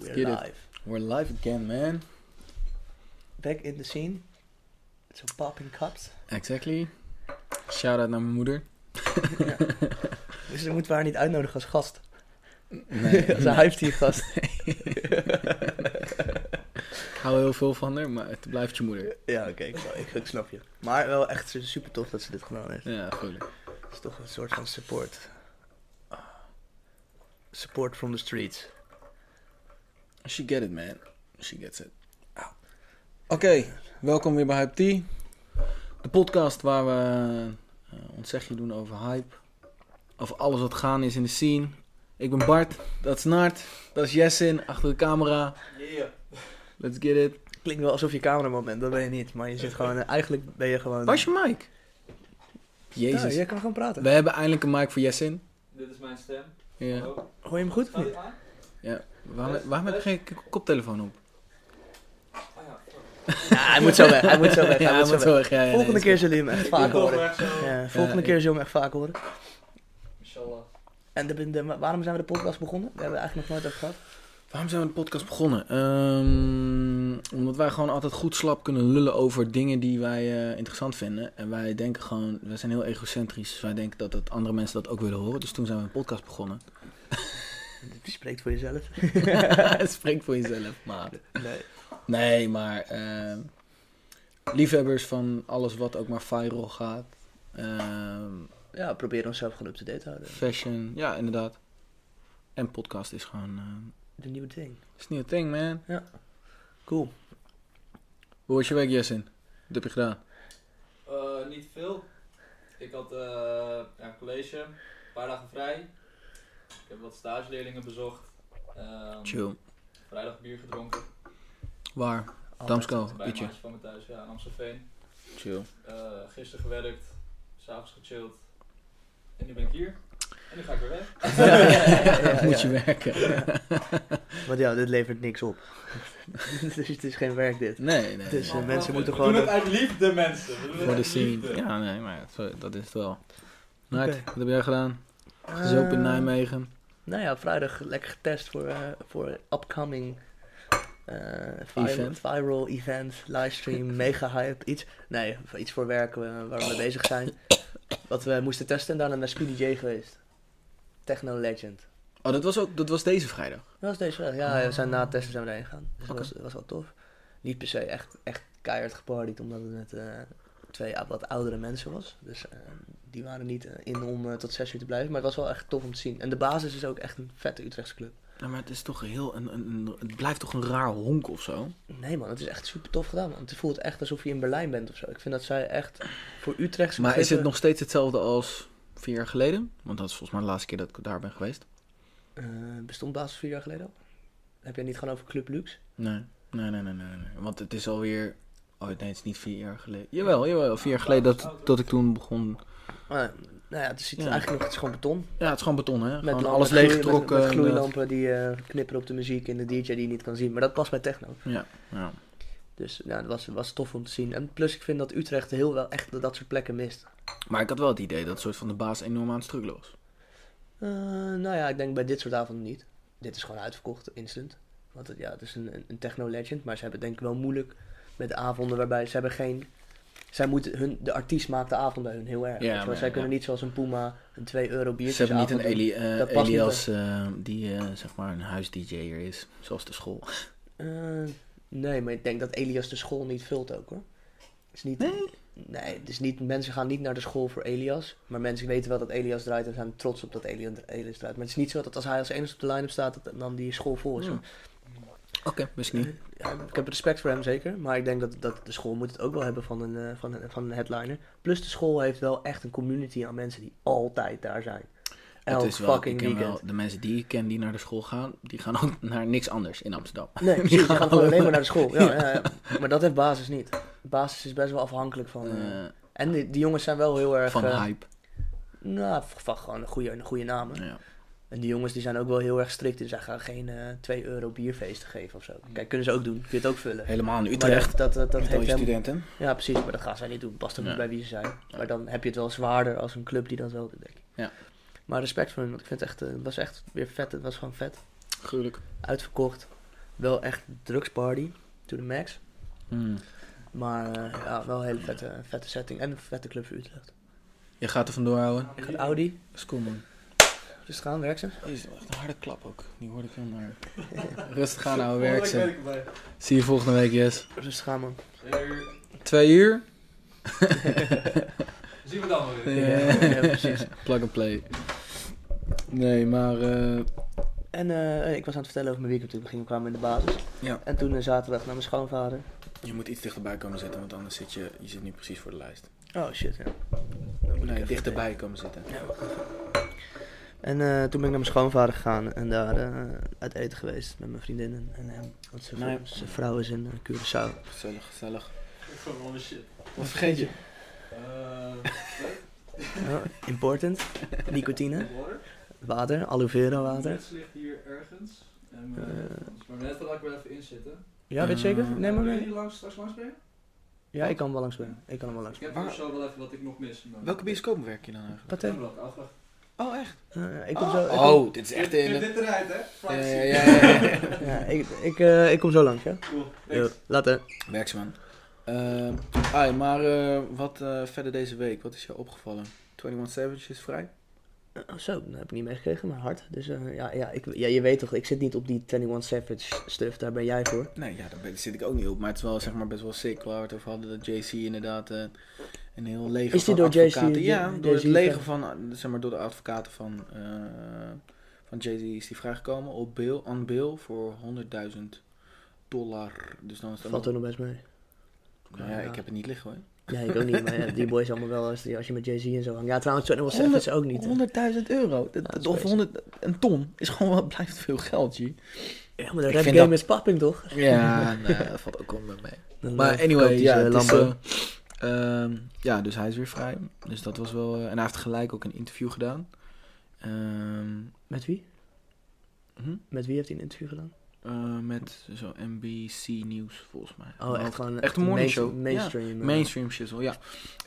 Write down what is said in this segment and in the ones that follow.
We're it. live. We're live again, man. Back in the scene. So popping cups. Exactly. Shout out naar mijn moeder. Ja. Dus dan moeten we haar niet uitnodigen als gast. Nee, als een hype gast. ik hou heel veel van haar, maar het blijft je moeder. ja, oké, ik, ik, ik snap je. Maar wel echt super tof dat ze dit gedaan heeft. Ja, gelukkig. Het is toch een soort van support. Support from the streets. She get it, man. She gets it. Auw. Oké, welkom weer bij Hype Tea. De podcast waar we eh ons zegje doen over hype. Over alles wat gaan is in de scene. Ik ben Bart, dat is Nart, dat is Jessin, achter de camera. Let's get it. Klinkt wel alsof je cameraman bent, dat ben je niet. Maar je zit gewoon, eh, eigenlijk ben je gewoon... Waar is je mic? Jezus. Ja, jij kan gewoon praten. We hebben eindelijk een mic voor Jessin. Dit is mijn stem. Ja. Hallo. Hoor je hem goed of niet? ja. Waarom, waarom heb je geen koptelefoon op? Ah ja, hij moet zo weg, hij moet zo weg. Ja, moet zo weg. zo weg. Ja, ja, Volgende nee, keer zullen jullie hem echt vaak Ik horen. volgende Ja, keer ik- zullen we hem echt vaak horen. Inshallah. En de, de- waarom zijn we de podcast begonnen? We hebben het eigenlijk nog nooit over gehad. Waarom zijn we de podcast begonnen? Ehm, omdat wij gewoon altijd goed slap kunnen lullen over dingen die wij eh, interessant vinden. En wij denken gewoon, wij zijn heel egocentrisch. Wij denken dat, dat andere mensen dat ook willen horen. Dus toen zijn we een podcast begonnen. Je spreekt voor jezelf. Spreek voor jezelf, maar... Nee. Nee, maar ehm, liefhebbers van alles wat ook maar viral gaat. Ehm, Ja, we proberen onszelf gewoon up-to-date te houden. fashion, ja, inderdaad. En podcast is gewoon. eh De nieuwe ding. is niet een thing, man. Cool. Hoe was je week, Jessin? Wat heb je gedaan? Eh, niet veel. Ik had eh, ja, college, een paar dagen vrij. Ik heb wat stageleerlingen bezocht. Ehm, Chill. Vrijdag bier gedronken. Waar? Damsko, bij een weet je. maatje van me thuis, ja, in Amstelveen. Chill. Eh, gisteren gewerkt, s'avonds gechilled. En nu ben ik hier. En nu ga ik weer weg. Ja, ja, ja, ja, Moet je ja. werken. Want ja, dit levert niks op. dus het is geen werk dit. Nee, nee. Dus, nee. eh, mensen we moeten we gewoon doen het uit liefde, mensen. Voor de scene. Ja, nee, maar dat is het wel. Nart, Oké. wat heb jij gedaan? Gezopen in Eh, Nijmegen. Nou ja, vrijdag lekker getest voor, eh voor upcoming eh, viral, Event. viral event, livestream, mega hype, iets. Nee, iets voor werk eh, waar we mee bezig zijn. Wat we moesten testen en daarna naar Speedy J geweest. Techno Legend. Oh, dat was ook dat was deze vrijdag. Dat was deze wel. Ja, we zijn na het testen zijn we erheen gegaan. Dus dat was, was wel tof. Niet per se echt, echt keihard gepartied, omdat het met twee wat oudere mensen was. Dus eh, die waren niet eh, in om eh, tot zes uur te blijven. Maar het was wel echt tof om te zien. En de basis is ook echt een vette Utrechtse club. Ja, maar het is toch heel een, een, een- het blijft toch een raar honk of zo. Nee man, het is echt super tof gedaan. Man. Het voelt echt alsof je in Berlijn bent of zo. Ik vind dat zij echt voor Utrechtse Maar is het nog steeds hetzelfde als vier jaar geleden? Want dat is volgens mij de laatste keer dat ik daar ben geweest. Eh, bestond basis vier jaar geleden al? Heb jij niet gewoon over Club Luxe? Nee, nee, nee, nee, nee. nee. Want het is alweer... Oh nee, het is niet vier jaar geleden. Jawel, jawel. Vier jaar geleden dat, dat ik toen begon... Maar, nou ja, het is iets- Ja. eigenlijk nog, het is gewoon beton. Ja, het is gewoon beton, hè? Met lampen, alles leeggetrokken. Met, met inderdaad. gloeilampen die eh, knipperen op de muziek en de DJ die je niet kan zien. Maar dat past bij techno. Ja, ja. Dus ja, dat was, was tof om te zien. En plus ik vind dat Utrecht heel wel echt dat soort plekken mist. Maar ik had wel het idee dat soort van de baas enorm aan het struggelen was. Eh, nou ja, ik denk bij dit soort avonden niet. Dit is gewoon uitverkocht, instant. Want het, ja, het is een, een techno legend. Maar ze hebben het denk ik wel moeilijk met de avonden waarbij ze hebben geen... Zij moeten hun, de artiest maakt de avond bij hun heel erg. Ja, maar zij ja. kunnen niet zoals een Puma een 2 euro Ze biertje hebben niet een Eli, eh, Dat Elias eh, die eh, zeg maar een huis-DJ'er is, zoals de school. Nee, maar ik denk dat Elias de school niet vult ook hoor. Is niet, Nee? Nee, het is niet, mensen gaan niet naar de school voor Elias. Maar mensen weten wel dat Elias draait en zijn trots op dat Elias, draait. Maar het is niet zo dat als hij als enige op de line-up staat, dat dan die school vol is. Ja. Oké, misschien niet. Ja, ik heb respect voor hem zeker. Maar ik denk dat, dat de school moet het ook wel hebben van een, eh, van, een, van een headliner. Plus de school heeft wel echt een community aan mensen die altijd daar zijn. Elk het is wel, ik fucking wel, de mensen die ik ken die naar de school gaan, die gaan ook naar niks anders in Amsterdam. Nee, precies. Die gaan gewoon alleen maar naar de school. Ja, ja, ja. Maar dat heeft basis niet. Basis is best wel afhankelijk van... eh, Eh, en die, die jongens zijn wel heel erg... van eh, hype. Nou, van gewoon een goede, een goede namen. Ja. En die jongens die zijn ook wel heel erg strikt. Dus zij gaan geen eh 2 euro bierfeesten geven of zo. Kijk, kunnen ze ook doen. Kun je het ook vullen. Helemaal in Maar Utrecht. dat, dat, dat, heeft hem... studenten. Ja, precies. Maar dat gaan zij niet doen. Past ook Ja. niet bij wie ze zijn. Ja. Maar dan heb je het wel zwaarder als een club die dat wel doet, denk ik. Ja. Maar respect voor hun. Want ik vind het echt... eh, Het was echt weer vet. Het was gewoon vet. Gruwelijk. Uitverkocht. Wel echt drugsparty, to the max. Hmm. Maar eh, ja, wel een hele vette, vette setting. En een vette club voor Utrecht. Je gaat er vandoor houden. Ik ga Audi, Dat is cool, man. Dus gaan, werk ze. Is echt een harde klap ook. Die hoorde ik heel naar. Rustig aan, ouwe werk ze. Zie je volgende week, yes. Dus gaan man. Twee uur? Zien we dan wel weer. Ja, Ja, precies. Plug and play. Nee, maar... eh, En eh, ik was aan het vertellen over mijn weekend toen we gingen kwamen in de basis. Ja. En toen uh, zaterdag naar mijn schoonvader. je moet iets dichterbij komen zitten, want anders zit je... Je zit niet precies voor de lijst. Oh shit, ja. Dan moet ik Nee, dichterbij komen zitten. Ja. En eh, toen ben ik naar mijn schoonvader gegaan en daar eh, uit eten geweest met mijn vriendinnen en hem. Want zijn, Nee. zijn vrouw is in uh, Curaçao. Gezellig, gezellig. Gewoon shit. Wat vergeet je? Eh, Oh, important. Nicotine, water. water, aloe vera water. Het ligt hier ergens. En, eh, Eh. maar net laat ik wel even inzitten. Ja, weet je zeker? Eh, Neem maar Wil je mee. hier langs, straks langs brengen? Ja, ik kan hem wel langs brengen. Ik kan hem wel langs Ik heb brengen. hier zo wel even wat ik nog mis. Welke bioscoop werk je dan eigenlijk? Patent. Oh, echt? Eh, ik kom zo. Ik kom, Oh, dit is echt in... dit eruit, hè? Ja, ja, ja, ja. ja, ik, ik, eh, ik kom zo langs, ja? Cool. Yo, later. Werksman. Uh, ah, maar eh, wat eh, verder deze week? Wat is jou opgevallen? 21 Savage is vrij? Oh, zo, dat heb ik niet meegekregen, maar hard. Dus eh, ja, ja, ik, ja, je weet toch, ik zit niet op die 21 Savage stuff, daar ben jij voor. Nee, ja, daar ben- zit ik ook niet op. Maar het is wel zeg maar best wel sick waar we het over hadden. Dat JC inderdaad eh, een heel leger Is die van door advocaten... Ja, door het leger van, eh, zeg maar door de advocaten van, eh van JC is die vrijgekomen op bail, on bail voor 100.000 dollar. Dus dan is dat Valt er nog best mee. Nou ja, ik heb het niet liggen hoor. Ja, ik ook niet, maar ja, die boys allemaal wel als, als je met Jay-Z en zo hangt. Ja, trouwens, 21 Savage ook niet. hè. 100.000 euro. Dat, Ja, dat- dat is of crazy. 100, een ton is gewoon wel, blijft veel geld, G. Ja, maar de rap vind game dat- is papping, toch? Ja, nee, dat valt ook wel mee. Dan, Maar eh, anyway, ja, zijn het is. Eh, ehm, ja, dus hij is weer vrij. Dus dat was wel... eh, en hij heeft gelijk ook een interview gedaan. Ehm, Met wie? hm? Met wie heeft hij een interview gedaan? Eh, met zo NBC Nieuws, volgens mij. Oh, echt gewoon... Echt een morning show. Mainstream. eh. Mainstream shizzle, ja.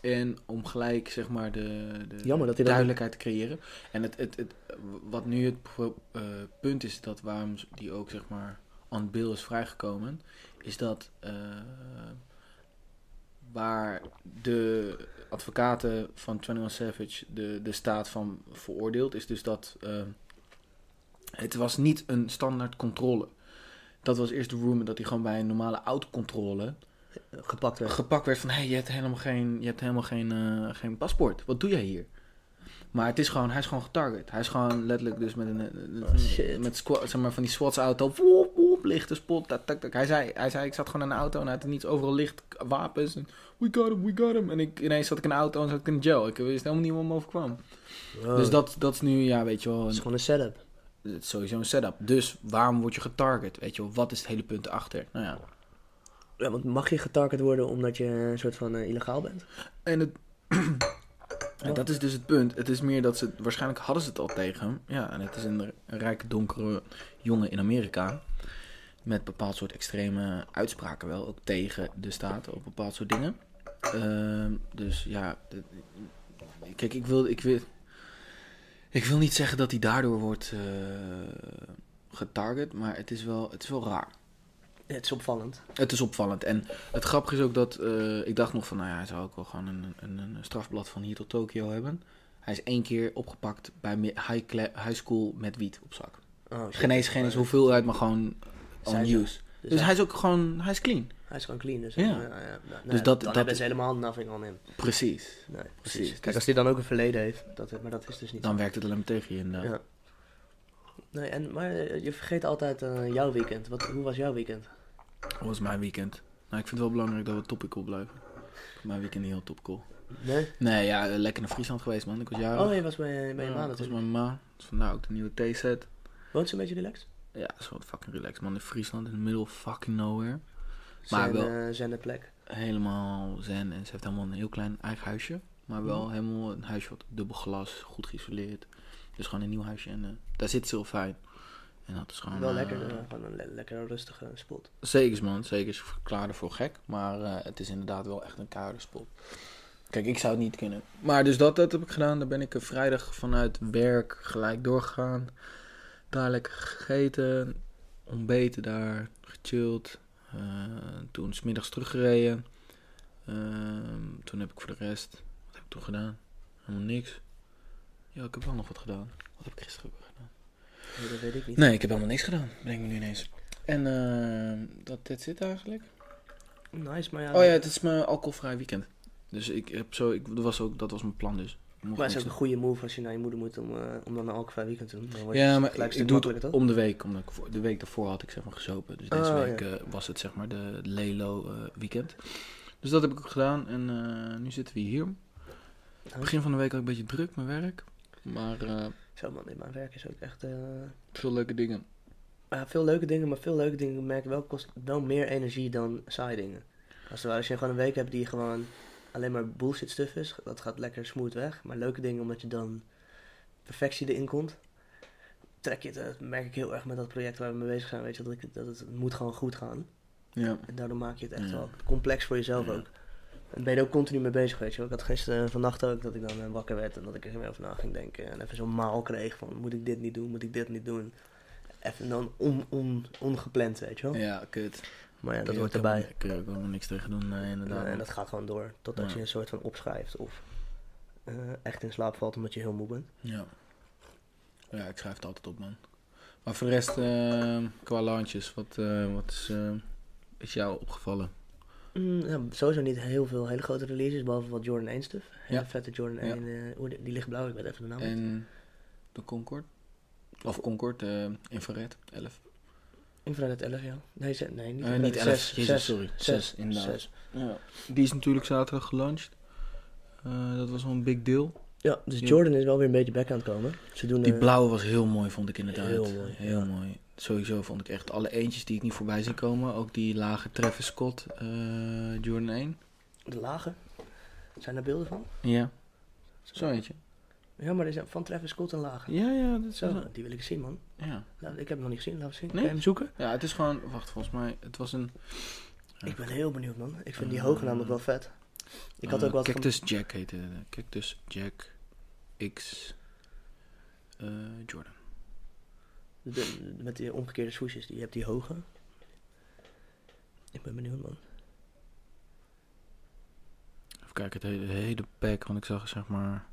En om gelijk, zeg maar, de, de Jammer dat hij dat- duidelijkheid te creëren. En het, het, het, wat nu het punt is, dat waarom die ook, zeg maar, on bail is vrijgekomen, is dat waar de advocaten van 21 Savage de, de staat van veroordeeld, is dus dat eh, het was niet een standaard controle. Dat was eerst de rumor dat hij gewoon bij een normale autocontrole Gepakt werd. gepakt werd van hé, hey, je hebt helemaal geen, je hebt helemaal geen, eh, geen paspoort. Wat doe jij hier? Maar het is gewoon, hij is gewoon getarget. Hij is gewoon letterlijk dus met een, een- Oh, met squad, zeg maar van die SWAT's auto, spot, tak, tak, tak. Hij zei, hij zei, ik zat gewoon in een auto en hij had niets overal licht, wapens. En, we got him, we got him. En ik, ineens zat ik in een auto en zat ik in jail. Ik wist helemaal niet wat me overkwam. Wow. Dus dat, dat is nu, ja, weet je wel, Het is gewoon een setup. het is sowieso een setup. Dus waarom word je getarget? Weet je wel, wat is het hele punt erachter? Nou ja, Ja, want mag je getarget worden omdat je een soort van eh, illegaal bent? En het, ja, dat is dus het punt. Het is meer dat ze, waarschijnlijk hadden ze het al tegen hem. Ja, en het is een, een rijke, donkere jongen in Amerika. Met bepaald soort extreme uitspraken wel, ook tegen de staat op bepaald soort dingen. Ehm, dus ja, kijk, ik wil, ik, wil, ik wil niet zeggen dat hij daardoor wordt eh, getarget, maar het is wel, het is wel raar. Het is opvallend. Het is opvallend. En het grappige is ook dat eh, ik dacht nog van, nou ja, hij zou ook wel gewoon een, een, een strafblad van hier tot Tokio hebben. Hij is één keer opgepakt bij high, high school met wiet op zak. Oh, eens hoeveelheid, maar gewoon on Zijn- use. Dus, Dus hij, is ook gewoon, hij is clean. hij is gewoon clean. Dus, Ja. ja. ja, ja. Nou, Dus dat- dan dat- hebben ze helemaal nothing on him. Precies. Nee, precies. Precies. Kijk, Dus als hij dan ook een verleden heeft, dat, maar dat is dus niet dan zo. werkt het alleen maar tegen je inderdaad. Ja. Nee, en, maar eh, je vergeet altijd eh, jouw weekend. Wat, hoe was jouw weekend? Dat was mijn weekend. Nou, ik vind het wel belangrijk dat we topical blijven. Mijn weekend niet heel topical. Nee? Nee, ja, lekker naar Friesland geweest man. Ik was jarig. Oh, je was bij, bij je Ja, ma dat was natuurlijk. mijn ma. Dus vandaar ook de nieuwe T-set. Woont ze een beetje relaxed? Ja, dat is gewoon fucking relaxed man. In Friesland, in the middle of fucking nowhere. Maar wel- eh, zijn plek. helemaal zen. En ze heeft helemaal een heel klein eigen huisje. Maar wel helemaal een huisje wat dubbel glas, goed geïsoleerd. Dus gewoon een nieuw huisje. En eh, daar zit ze heel fijn. En dat is gewoon... Wel eh, lekker, gewoon een le- lekker rustige spot. Zeker man, zeker. Ik verklaar ervoor gek. Maar het is inderdaad wel echt een koude spot. Kijk, ik zou het niet kunnen. Maar dus dat, dat heb ik gedaan. Daar ben ik vrijdag vanuit werk gelijk doorgegaan. Daar lekker gegeten. Ontbeten daar. gechilled. Eh, toen smiddags teruggereden. Ehm, toen heb ik voor de rest... Wat heb ik toen gedaan? Helemaal niks. Ja, ik heb wel nog wat gedaan. Wat heb ik gisteren ook gedaan? Nee, dat weet ik niet. Nee, ik heb helemaal niks gedaan. Denk me nu ineens. En ehm, dat that's it eigenlijk. Nice, maar ja. Oh ja, het is mijn alcoholvrij weekend. Dus ik heb zo... Ik, dat, was ook, dat was mijn plan dus. Maar het is ook een goede move als je naar je moeder moet om, eh, om dan een alcoholvrij weekend te doen. Dan je Ja, maar ik, doe het toch? om de week. Omdat ik voor- de week daarvoor had ik zeg maar gezopen. Dus deze Oh, week ja. eh, was het zeg maar de Lelo eh, weekend. Dus dat heb ik ook gedaan. En nu zitten we hier. Begin van de week had ik een beetje druk met werk. Maar Zo man, in mijn werk is ook echt... veel leuke dingen. veel leuke dingen, maar veel leuke dingen merk ik wel kost wel meer energie dan saai dingen. Als, als je gewoon een week hebt die gewoon alleen maar bullshit stuff is, dat gaat lekker smooth weg. Maar leuke dingen omdat je dan perfectie erin komt. Trek je het, eh, dat merk ik heel erg met dat project waar we mee bezig zijn, weet je, dat, ik, dat het moet gewoon goed gaan. Ja. En daardoor maak je het echt Ja. wel complex voor jezelf Ja. ook. En ben je er ook continu mee bezig, weet je wel. Ik had gisteren, vannacht ook, dat ik dan eh, wakker werd en dat ik er weer over na ging denken. En even zo'n maal kreeg van, moet ik dit niet doen, moet ik dit niet doen. Even dan on, on, ongepland, weet je wel. Ja, kut. Maar ja, dat hoort erbij. helemaal- Kun je ook helemaal niks tegen doen, nee, inderdaad. Eh, en dat gaat gewoon door, totdat Ja. je een soort van opschrijft of eh, echt in slaap valt omdat je heel moe bent. Ja. Ja, ik schrijf het altijd op, man. Maar voor de rest, eh, qua launches, wat, eh, wat is, eh, is jou opgevallen? Mm, ja, sowieso niet heel veel hele grote releases, behalve wat Jordan 1 stuff. Hele Ja. vette Jordan Ja. 1, eh, oeh, die, die ligt blauw, ik weet even de naam. En de Concord? Of Concord, eh infrared, 11. Infrared 11, ja. Nee, ze- nee niet, infrared, niet 11, zes, jezus, zes, sorry. zes, 6, inderdaad. zes. Ja. Die is natuurlijk zaterdag gelanceerd. Eh, dat was wel een big deal. Ja, dus Ja. Jordan is wel weer een beetje back aan het komen. Ze doen, Die eh, blauwe was heel mooi, vond ik inderdaad. Heel mooi, Heel ja. mooi. Sowieso vond ik echt alle eentjes die ik niet voorbij zie komen. Ook die lage Travis Scott eh, Jordan 1. De lage. Zijn daar beelden van? Ja. Zo eentje. Ja, maar er zijn van Travis Scott een lage. Ja, ja, dat is Zo, wel- die wil ik zien, man. Ja. Nou, ik heb hem nog niet gezien, laten we zien. Nee? Kan je hem zoeken? ja, het is gewoon... Wacht, volgens mij... Het was een... Ik ben heel benieuwd, man. Ik vind die Eh, hoge namelijk wel vet. Ik had eh, ook wat van... Cactus Jack heette het. Cactus Jack X eh, Jordan. de- met die omgekeerde swoesjes. Die, je hebt die hoge. Ik ben benieuwd, man. Even kijken, het hele, het hele pack. Want ik zag zeg maar...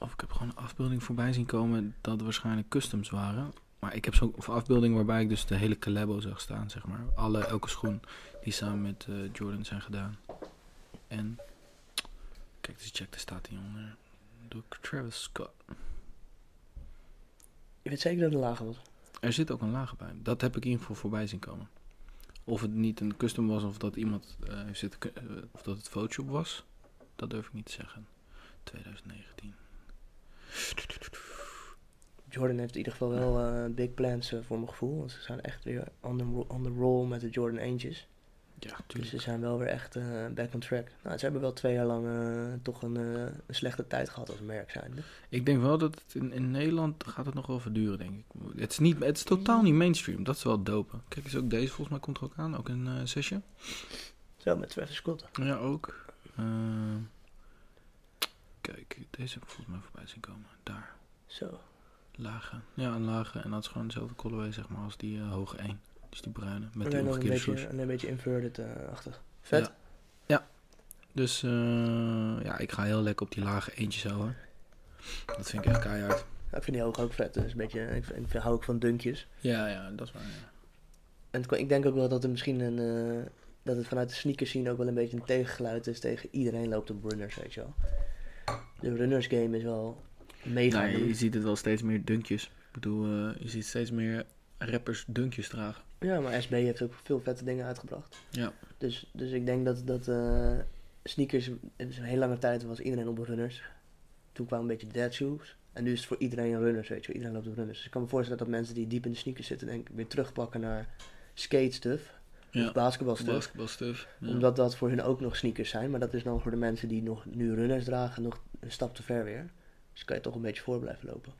Of ik heb gewoon een afbeelding voorbij zien komen dat er waarschijnlijk customs waren. Maar ik heb zo'n afbeelding waarbij ik dus de hele Calebo zag staan, zeg maar. Alle, elke schoen die samen met eh, Jordan zijn gedaan. En... Kijk, dus check, daar staat hij onder. Door Travis Scott. Je weet zeker dat het een lage was? Er zit ook een lager bij. Dat heb ik in ieder geval voorbij zien komen. Of het niet een custom was of dat iemand eh, heeft zitten, eh, of dat het Photoshop was, dat durf ik niet te zeggen. 2019. Jordan heeft in ieder geval wel eh, big plans eh, voor mijn gevoel. Want ze zijn echt weer on the, on the roll met de Jordan Eentjes. Ja, Dus tuurlijk. ze zijn wel weer echt eh, back on track. Nou, ze hebben wel twee jaar lang toch een, een slechte tijd gehad als merk zijnde. Ik denk wel dat het in, in Nederland gaat het nog wel verduren, denk ik. Het is, niet, het is totaal niet mainstream. Dat is wel dope. Kijk eens, ook deze volgens mij komt er ook aan. Ook een zesje. Zo, met Travis Scott. Ja, ook. Eh, kijk, deze heb ik volgens mij voorbij zien komen. Daar. Zo. Lage. Ja, een lage. En dat is gewoon dezelfde colorway, zeg maar, als die eh, hoge 1. Dus die bruine. Met die nog een beetje, een beetje inverted-achtig. Vet. Ja. Dus eh, ja, ik ga heel lekker op die lage eentjes houden. Dat vind ik echt keihard. Ja, ik vind die hoog ook vet. Dus een beetje, ik, vind, ik hou ook van dunkjes. Ja, ja, dat is waar. Ja. En het- ik denk ook wel dat er misschien een... eh, dat het vanuit de sneakers zien ook wel een beetje een tegengeluid is tegen iedereen loopt op runners, weet je wel. De runners game is wel mega. Je ziet het wel steeds meer dunkjes. Ik bedoel, eh, je ziet steeds meer rappers dunkjes dragen. Ja, maar SB heeft ook veel vette dingen uitgebracht. Ja. Dus, dus ik denk dat, dat eh, sneakers, dus een hele lange tijd was iedereen op runners. Toen kwamen een beetje dead shoes. En nu is het voor iedereen runners, weet je. Iedereen loopt op runners. Dus ik kan me voorstellen dat mensen die diep in de sneakers zitten, denk ik, weer terugpakken naar skate stuff. Ja. Of basketbal stuff. Basketbalstuff. Ja. Omdat dat voor hun ook nog sneakers zijn. Maar dat is dan voor de mensen die nog nu runners dragen nog een stap te ver weer. Dus kan je toch een beetje voor blijven lopen.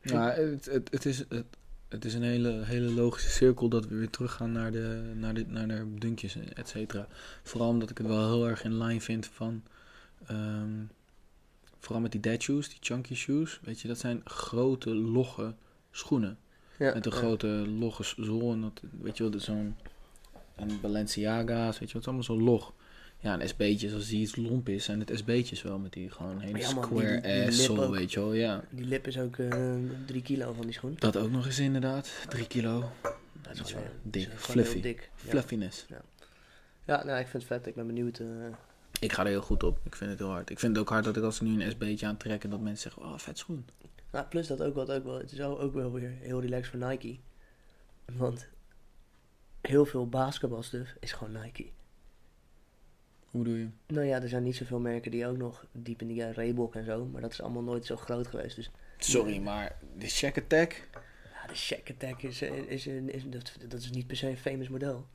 Ja, het, het, het, is, het, het is een hele, hele logische cirkel dat we weer teruggaan naar de, naar de, naar de dunkjes, et cetera. Vooral omdat ik het wel heel erg in line vind van... ehm, vooral met die dead shoes, die chunky shoes. Weet je, dat zijn grote, logge schoenen. Ja, Met een ja. grote logge zool. En dat, weet je wel, dat zo'n... En Balenciaga's, weet je is allemaal zo log. Ja, en SB'tjes, als die iets lomp is, zijn het SB'tjes wel. Met die gewoon hele Ja, man, square die- die ook. weet je wel. Ja, Die lip is ook drie kilo van die schoen. dat ook nog eens inderdaad. Drie kilo. Dat Dat is wel dik. is Fluffy. dik. Ja. Fluffiness. Ja, nou, ik vind het vet. Ik ben benieuwd. eh, Ik ga er heel goed op. Ik vind het heel hard. Ik vind het ook hard dat ik als ik nu een SB'tje aantrek en dat mensen zeggen, oh, vet schoen. Nou, plus dat ook wat ook wel. Het is ook ook wel weer heel relaxed voor Nike. Want heel veel basketbalstuff is gewoon Nike. Hoe doe je? Nou ja, er zijn niet zoveel merken die ook nog diep in die ja, Reebok en zo. Maar dat is allemaal nooit zo groot geweest. Dus Sorry, maar de Shack Attack? ja, de Shack Attack is, eh, is, is, is, dat, dat is niet per se een famous model.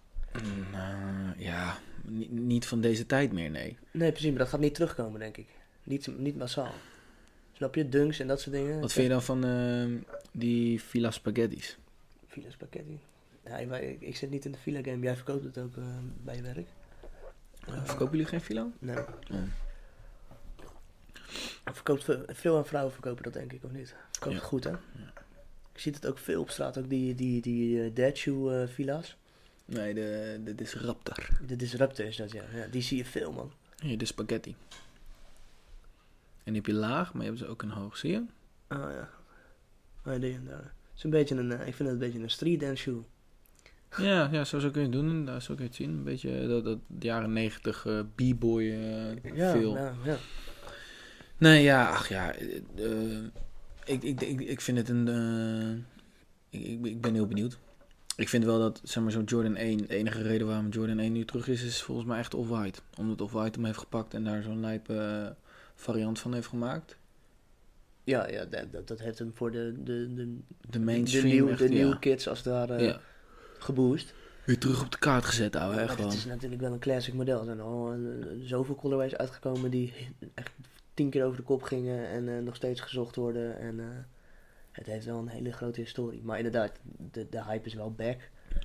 Nou, ja, ni- niet van deze tijd meer, nee. Nee, precies. Maar dat gaat niet terugkomen, denk ik. Niet, niet massaal. Snap je? Dunks en dat soort dingen. Wat vind je dan van ehm, die Villa Spaghetti's? Villa Spaghetti. Ja, ik, ik zit niet in de Villa game. Jij verkoopt het ook eh, bij je werk. Eh, Verkopen jullie geen Villa? Nee. Oh. Verkoopt veel, veel aan vrouwen verkopen dat denk ik, of niet? Verkoopt Ja. goed, hè? Je ziet het ook veel op straat, ook die, die, die dead shoe eh, villa's. Nee, de, de Disruptor. De Disruptor is dat, ja. ja. Die zie je veel, man. Hier, de spaghetti. En die heb je laag, maar je hebt ze ook in hoog, zie je? Oh ja. Oh, ja, die en daar. Het is een beetje een, ik vind het een beetje een street dance shoe. Ja, ja, zo, zo kun je het doen. Daar zo kun je het zien. Een beetje dat, dat jaren negentig eh, b-boy eh Ja, feel. ja, ja. Nee, ja, ach ja. eh, eh, ik, ik, ik, ik vind het een. eh, ik, ik, ik ben heel benieuwd. Ik vind wel dat, zeg maar, zo'n Jordan 1. De enige reden waarom Jordan 1 nu terug is, is volgens mij echt Off-White. Omdat Off-White hem heeft gepakt en daar zo'n lijpe eh, variant van heeft gemaakt. Ja, ja dat, dat, dat heeft hem voor de, de, de, De mainstream. de, nieuw, echt, de nieuwe kids als het ware ja. Geboost. Weer terug op de kaart gezet, ouwe. Echt het is natuurlijk wel een classic model. Er zijn al eh, zoveel colorways uitgekomen die echt tien keer over de kop gingen en eh, nog steeds gezocht worden. En eh, het heeft wel een hele grote historie. Maar inderdaad, de, de hype is wel back.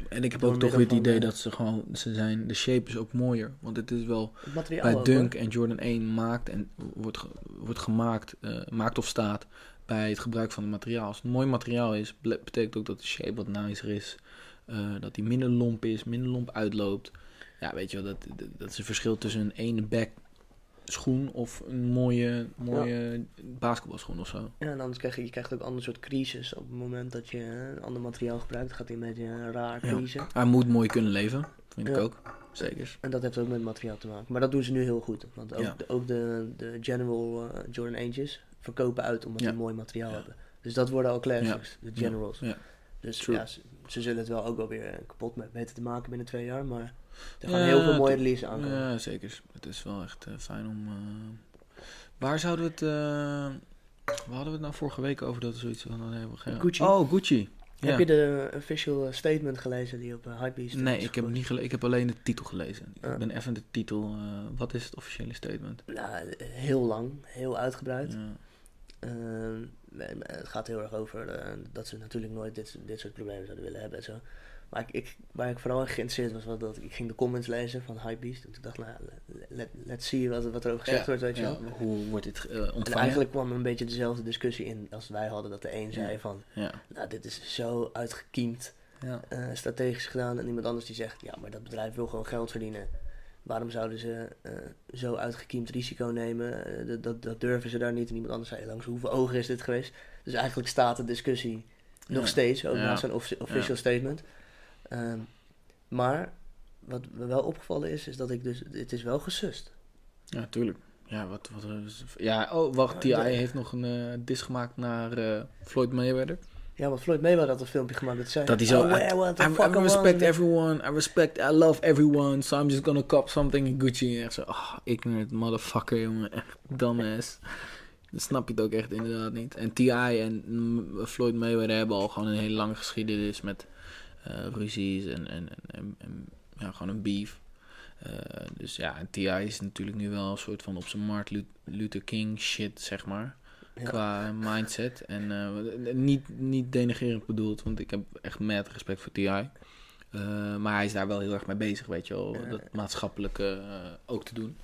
En ik heb door ook toch weer het idee dat ze gewoon, ze zijn, de shape is ook mooier. Want het is wel, Het bij ook, Dunk hoor. en Jordan 1 maakt en wordt, ge- wordt gemaakt, maakt of staat bij het gebruik van het materiaal. Als het mooi materiaal is, betekent ook dat de shape wat nicer is. Eh, dat die minder lomp is, minder lomp uitloopt. Ja, weet je wel, dat, dat, dat is een verschil tussen een ene back schoen of een mooie, mooie basketbalschoen of zo. Ja, en anders krijg je, je krijgt ook ander soort crisis op het moment dat je een ander materiaal gebruikt. gaat hij een beetje eh, raar Ja. crisen. Hij moet mooi kunnen leven, vind ik Ja. ook. Zeker. En dat heeft ook met materiaal te maken. Maar dat doen ze nu heel goed. Want ook, Ja. de, ook de, de General eh, Jordan Angels verkopen uit omdat Ja. die mooi materiaal Ja. hebben. Dus dat worden al classics, de Generals. Dus True. ja, ze, ze zullen het wel ook wel weer kapot met weten te maken binnen twee jaar. Maar er gaan Ja, heel veel mooie releases aankomen. Ja, zeker. Het is wel echt eh, fijn om. eh, Waar zouden we het. eh, Waar hadden we het nou vorige week over dat we zoiets van hadden hebben geen- Gucci. Oh, Gucci. Ja. Heb je de official statement gelezen die op Hypebeast Nee, ik heb, niet ik heb alleen de titel gelezen. Ik Ah. ben even de titel. eh, wat is het officiële statement? Nou, heel lang, heel uitgebreid. Ja. Ehm, het gaat heel erg over eh, dat ze natuurlijk nooit dit, dit soort problemen zouden willen hebben en zo. Maar ik, ik, waar ik vooral in geïnteresseerd was, was dat ik ging de comments lezen van Hypebeast. En toen dacht ik, nou, let, let's see wat, wat er over gezegd Ja, wordt, weet je ja. Hoe wordt dit eh, En eigenlijk kwam er een beetje dezelfde discussie in als wij hadden. Dat de een zei Ja. van, Ja. nou dit is zo uitgekiemd, Ja. eh, strategisch gedaan. En iemand anders die zegt, ja maar dat bedrijf wil gewoon geld verdienen. Waarom zouden ze eh, zo uitgekiemd risico nemen? Eh, dat, dat, durven ze daar niet. En iemand anders zei, langs hoeveel ogen is dit geweest? Dus eigenlijk staat de discussie nog steeds, ook Ja. na zijn offi- official statement. Ehm, maar wat me wel opgevallen is, is dat ik dus, het is wel gesust. Ja, tuurlijk. Ja, wat, wat is- ja, oh, wacht. T.I. Ja. heeft nog een eh dis gemaakt naar eh, Floyd Mayweather. Ja, want Floyd Mayweather had een filmpje gemaakt dat zei... Dat hij zo... "Oh, I, respect everyone. I respect... I love everyone. So I'm just gonna cop something in Gucci. En echt zo... Oh, ignorant motherfucker, jongen. Echt dumbass. Dan snap je het ook echt inderdaad niet. En T.I. en Floyd Mayweather hebben al gewoon een hele lange geschiedenis met eh, ruzies en, en, en, en, ja, gewoon een beef. Eh, dus ja, en T.I. is natuurlijk nu wel een soort van op zijn Martin Lu- Luther King shit, zeg maar. Ja. Qua mindset. En eh, niet, niet denigerend bedoeld, want ik heb echt mad respect voor T.I. Eh, maar hij is daar wel heel erg mee bezig, weet je wel. Dat maatschappelijke eh, ook te doen.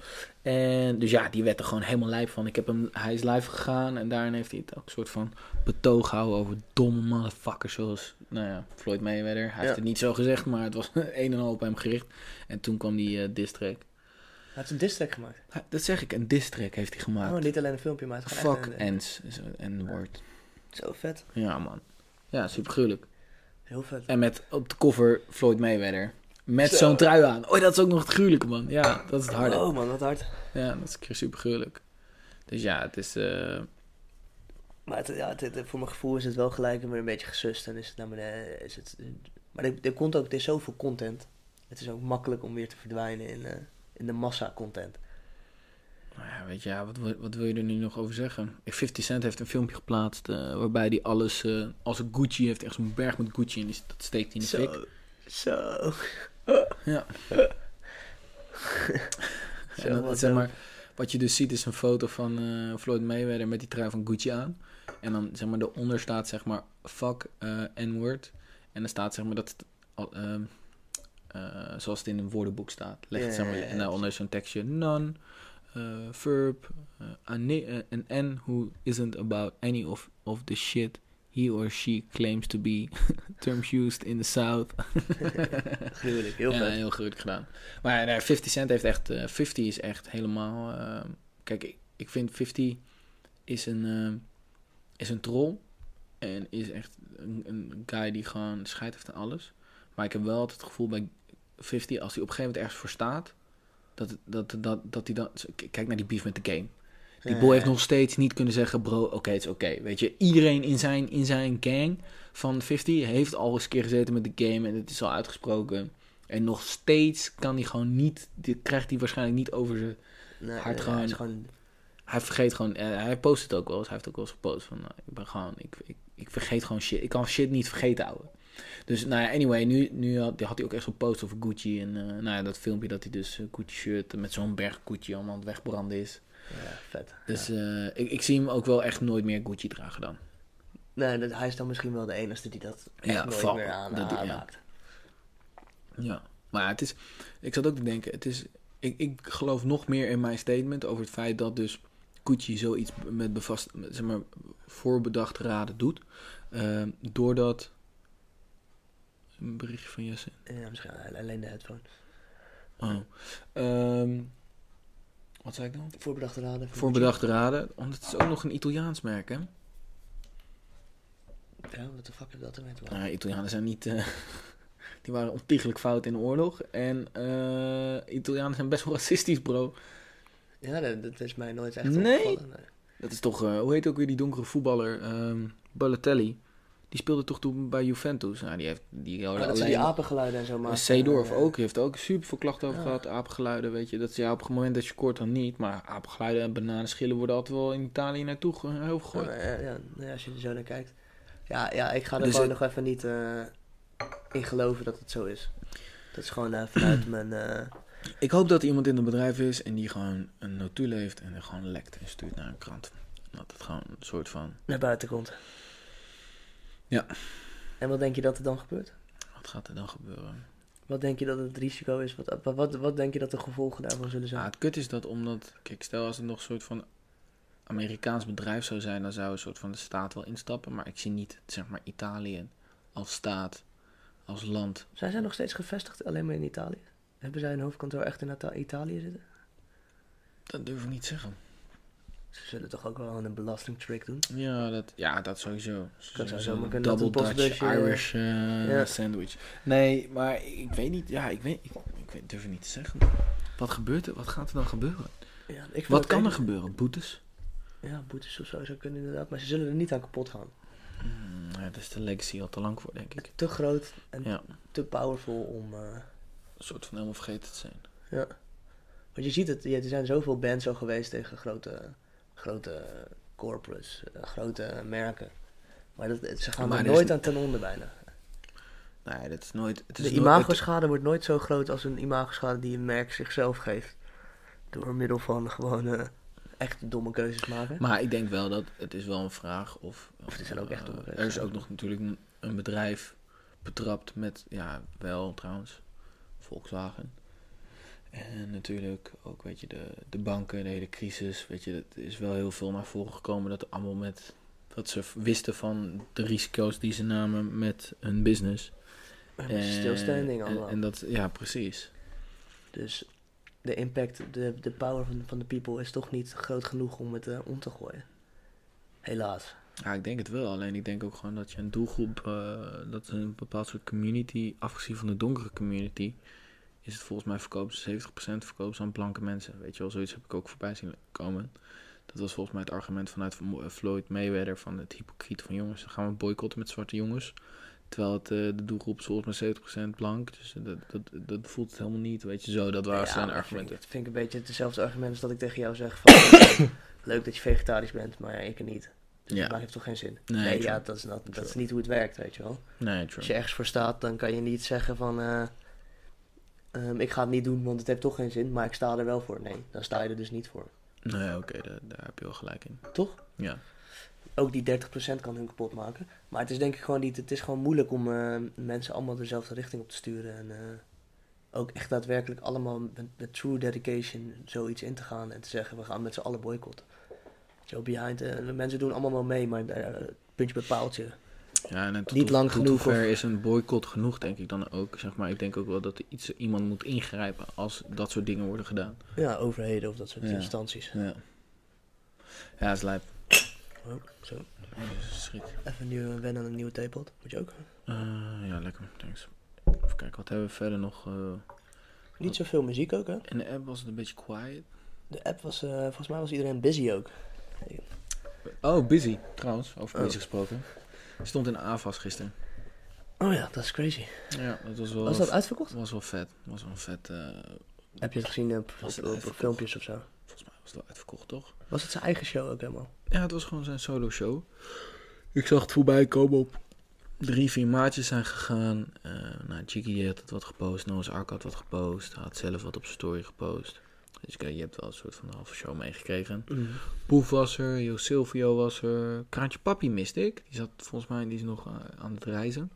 En dus ja, die werd er gewoon helemaal lijp van. Ik heb hem, hij is live gegaan en daarin heeft hij het ook een soort van betoog gehouden over domme motherfuckers zoals, nou ja, Floyd Mayweather. Hij heeft het niet zo gezegd, maar het was een en al op hem gericht. En toen kwam die diss track. Hij heeft een diss track gemaakt. Dat zeg ik, een diss track heeft hij gemaakt. Oh, niet alleen een filmpje, maar het is Fuck echt ends is een woord. Zo vet. Ja, man. Ja, super gruwelijk. Heel vet. En met op de cover Floyd Mayweather. Met Zo. zo'n trui aan. Oh, dat is ook nog het gruwelijke, man. Ja, dat is het harde. Oh man, wat hard. Ja, dat is een keer super gruwelijk. Dus ja, het is... eh, Maar het, ja, het, het- voor mijn gevoel is het wel gelijk weer een beetje gesust. En is het naar beneden. Is het, maar er, er komt ook, er is zoveel content. Het is ook makkelijk om weer te verdwijnen in, eh, in de massa content. nou ja, weet je, ja, wat, wil- wat wil je er nu nog over zeggen? 50 Cent heeft een filmpje geplaatst eh, waarbij hij alles... eh, als een Gucci heeft, echt zo'n berg met Gucci en die, dat steekt hij in de fik. Zo. Zo. Ja. Zo, En dat, zeg maar, wat je dus ziet is een foto van eh, Floyd Mayweather met die trui van Gucci aan. En dan zeg maar eronder staat zeg maar fuck N-word. En dan staat zeg maar dat het eh, zoals het in een woordenboek staat. Leg het Ja, ja, ja. en daaronder zo'n tekstje none, eh, verb, eh, an N who isn't about any of, of the shit he or she claims to be. Terms used in the South. Gruwelijk, heel ja, vet. heel gruwelijk gedaan. Maar nee, 50 Cent heeft echt... eh 50 is echt helemaal... kijk, ik, ik vind 50 is een, is een troll. En is echt een, een guy die gewoon scheid heeft aan alles. Maar ik heb wel altijd het gevoel bij 50... Als hij op een gegeven moment ergens voor staat... Dat, dat, dat, dat hij dan... Kijk naar die beef met de game. Die boy heeft nog steeds niet kunnen zeggen, bro, oké, het is oké. Weet je, iedereen in zijn, in zijn gang van 50 heeft al eens een keer gezeten met de game en het is al uitgesproken. En nog steeds kan hij gewoon niet, dit krijgt hij waarschijnlijk niet over zijn... Nee, nee, gewoon- hij is gewoon Hij vergeet gewoon, eh, hij post het ook wel eens, hij heeft ook wel eens gepost van, nou, ik ben gewoon, ik, ik, ik vergeet gewoon shit. Ik kan shit niet vergeten houden. Dus nou ja, anyway, nu, nu had, had hij ook echt zo'n post over Gucci. En eh, nou ja, dat filmpje dat hij dus eh, Gucci shirt met zo'n berg Gucci allemaal aan het wegbranden is. ja, vet. Dus Ja. eh, ik, ik zie hem ook wel echt nooit meer Gucci dragen dan. Nee, dat, hij is dan misschien wel de enige die dat echt Ja, nooit val- meer aan, dat- ja. aanraakt. Ja. Maar het is, ik zat ook te denken, het is, ik, ik geloof nog meer in mijn statement over het feit dat dus Gucci zoiets met bevast, met, zeg maar, voorbedacht raden doet. Doordat, een berichtje van Jesse. Ja, misschien alleen de headphone. Oh. Ehm, wat zei ik dan? Voorbedachte raden. voor Voorbedacht raden, want het is ook nog een Italiaans merk, hè? Ja, wat de fuck heeft dat ermee te maken? Nou, Italianen zijn niet. eh, die waren ontiegelijk fout in de oorlog. En eh Italianen zijn best wel racistisch, bro. Ja, dat, dat is mij nooit echt Nee? opgevallen. Nee. Dat is toch. eh, hoe heet ook weer die donkere voetballer? ehm Balotelli. Die speelde toch toen bij Juventus. Nou, die heeft. Die Oh, dat ze alleen. die apengeluiden en zo maken. Seedorf ook. Die heeft ook super veel klachten over Ja. gehad. Apengeluiden, weet je. Dat ja, op het moment dat je scoort dan niet. Maar apengeluiden en bananenschillen worden altijd wel in Italië naartoe heel gegooid. ja, ja, ja, als je er zo naar kijkt. Ja, ja ik ga er Dus gewoon het- nog even niet eh, in geloven dat het zo is. Dat is gewoon eh, vanuit mijn... eh, Ik hoop dat er iemand in het bedrijf is en die gewoon een notulen heeft en er gewoon lekt en stuurt naar een krant. Dat het gewoon een soort van. naar buiten komt. Ja. En wat denk je dat er dan gebeurt? Wat gaat er dan gebeuren? Wat denk je dat het risico is? Wat, wat, wat, wat denk je dat de gevolgen daarvan zullen Ja, zijn? het kut is dat omdat, kijk, stel als het nog een soort van Amerikaans bedrijf zou zijn, dan zou een soort van de staat wel instappen. Maar ik zie niet, zeg maar, Italië als staat, als land. Zijn zij nog steeds gevestigd alleen maar in Italië? Hebben zij een hoofdkantoor echt in Ita- Italië zitten? Dat durf ik niet te zeggen. Ze zullen toch ook wel een belastingtrick doen? Ja, dat, ja, dat sowieso. Kan Sowieso zomaar kunnen dat double een Dutch Irish eh, Ja. sandwich. Nee, maar ik weet niet, ja, ik weet, ik, ik weet, durf het niet te zeggen. Wat gebeurt er? Wat gaat er dan gebeuren? Ja, ik Wat kan er gebeuren? Boetes? Ja, boetes of zo zou kunnen inderdaad. Maar ze zullen er niet aan kapot gaan. Ja, dat is de legacy al te lang voor, denk ik. Te groot en Ja. te powerful om... eh, Een soort van helemaal vergeten te zijn. ja. Want je ziet het, ja, er zijn zoveel bands al geweest tegen grote, grote corporates, eh, grote merken. Maar dat, ze gaan Maar er is nooit aan ten onder bijna. Nee, dat is nooit... Het is De nooit- imagoschade wordt nooit zo groot als een imagoschade die een merk zichzelf geeft. Door middel van gewoon eh, echt domme keuzes maken. Maar ik denk wel dat het is wel een vraag of... Of het zijn ook echt eh, domme Er is keuzes. ook nog natuurlijk een, een bedrijf betrapt met, ja, wel trouwens, Volkswagen. En natuurlijk ook, weet je, de, de banken, de hele crisis. Weet je, het is wel heel veel naar voren gekomen dat allemaal met. dat ze wisten van de risico's die ze namen met hun business. En stilstanding allemaal. en dat, ja, precies. Dus de impact, de, de power van, van de people is toch niet groot genoeg om het eh, om te gooien. Helaas. Ja, ik denk het wel. Alleen ik denk ook gewoon dat je een doelgroep, eh, dat een bepaald soort community, afgezien van de donkere community, is het volgens mij verkopen ze 70% verkopen ze aan blanke mensen. Weet je wel, zoiets heb ik ook voorbij zien komen. Dat was volgens mij het argument vanuit Floyd Mayweather van het hypocriet van jongens, dan gaan we boycotten met zwarte jongens. Terwijl het, eh, de doelgroep is volgens mij 70% blank. Dus dat, dat, dat voelt het helemaal niet, weet je zo. Dat waren Ja, zijn argumenten. Vind, ik- vind ik een beetje hetzelfde argument als dat ik tegen jou zeg van... leuk dat je vegetarisch bent, maar ja, ik niet. Dus Ja. dat maakt toch geen zin? Nee, ja, dat is, dat, dat is niet hoe het werkt, weet je wel. Nee, true. Als je ergens voor staat, dan kan je niet zeggen van... eh, ehm, ik ga het niet doen, want het heeft toch geen zin, maar ik sta er wel voor. Nee, dan sta je er dus niet voor. Nee, oké, daar, daar heb je wel gelijk in. Toch? Ja. Ook die 30% kan hun kapot maken. Maar het is denk ik gewoon niet... Het is gewoon moeilijk om eh, mensen allemaal dezelfde richting op te sturen. En eh, ook echt daadwerkelijk allemaal met, met true dedication zoiets in te gaan. En te zeggen, we gaan met z'n allen boycotten. Zo behind... eh, mensen doen allemaal wel mee, maar puntje bij paaltje. Ja, en tot Niet lang tot genoeg, of- is een boycott genoeg, denk ik dan ook. Zeg maar, ik denk ook wel dat er iets, iemand moet ingrijpen als dat soort dingen worden gedaan. Ja, overheden of dat soort Ja. instanties. Ja, ja is lijp. Oh, zo. Schrik. Even nieuw, wennen aan een nieuwe theepot. Moet je ook? Eh, ja, lekker. Thanks. Even kijken, wat hebben we verder nog? eh, Niet zoveel muziek ook, hè? in de app was het een beetje quiet. De app was... eh, volgens mij was iedereen busy ook. Oh, busy. Trouwens, over Oh. busy gesproken. Stond in AFAS gisteren. Oh ja, dat is crazy. Ja, dat was wel, Was dat uitverkocht? was wel vet. was wel vet. eh, Heb je het gezien op, Was op, het op filmpjes of zo? volgens mij was het wel uitverkocht, toch? Was het zijn eigen show ook helemaal? Ja, het was gewoon zijn solo show. Ik zag het voorbij komen op drie, vier maatjes zijn gegaan. Eh nou, Jiggy had het wat gepost, Noah's Ark had wat gepost. Hij had zelf wat op zijn story gepost. Dus kijk, je hebt wel een soort van halve show meegekregen. Poef was er, Jo Silvio was er. Kraantje Papi miste ik. Die zat volgens mij die is nog eh, aan het reizen.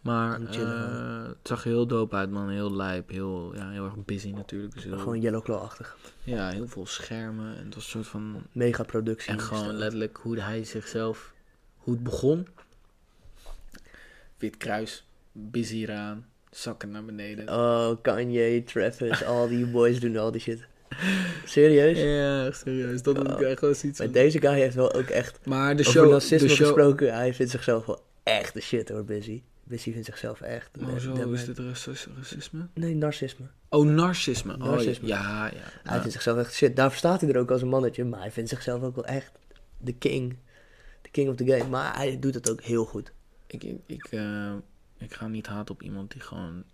Maar chillen, eh, het zag er heel dope uit, man. Heel lijp, heel, ja, heel erg busy natuurlijk. Dus heel- Gewoon Yellow Claw-achtig. ja, heel veel schermen. En het was een soort van Mega productie. en gewoon letterlijk hoe hij zichzelf, hoe het begon. Wit kruis, busy eraan, zakken naar beneden. Oh, Kanye, Travis, al die boys doen al die shit. Serieus? Ja, serieus. Dat Oh. ik echt wel zoiets Maar van- deze guy heeft wel ook echt... Maar de over show, narcisme de show, gesproken, hij vindt zichzelf wel echt de shit hoor, Busy. Busy vindt zichzelf echt... Maar de- zo de- is dit racis- racisme? Nee, narcisme. Oh, narcisme. Oh, Narcisme. ja, ja. Hij vindt zichzelf echt shit. Daar staat hij er ook als een mannetje, maar hij vindt zichzelf ook wel echt de king. De king of the game. Maar hij doet het ook heel goed. Ik, ik, ik, eh, ik ga niet haten op iemand die gewoon,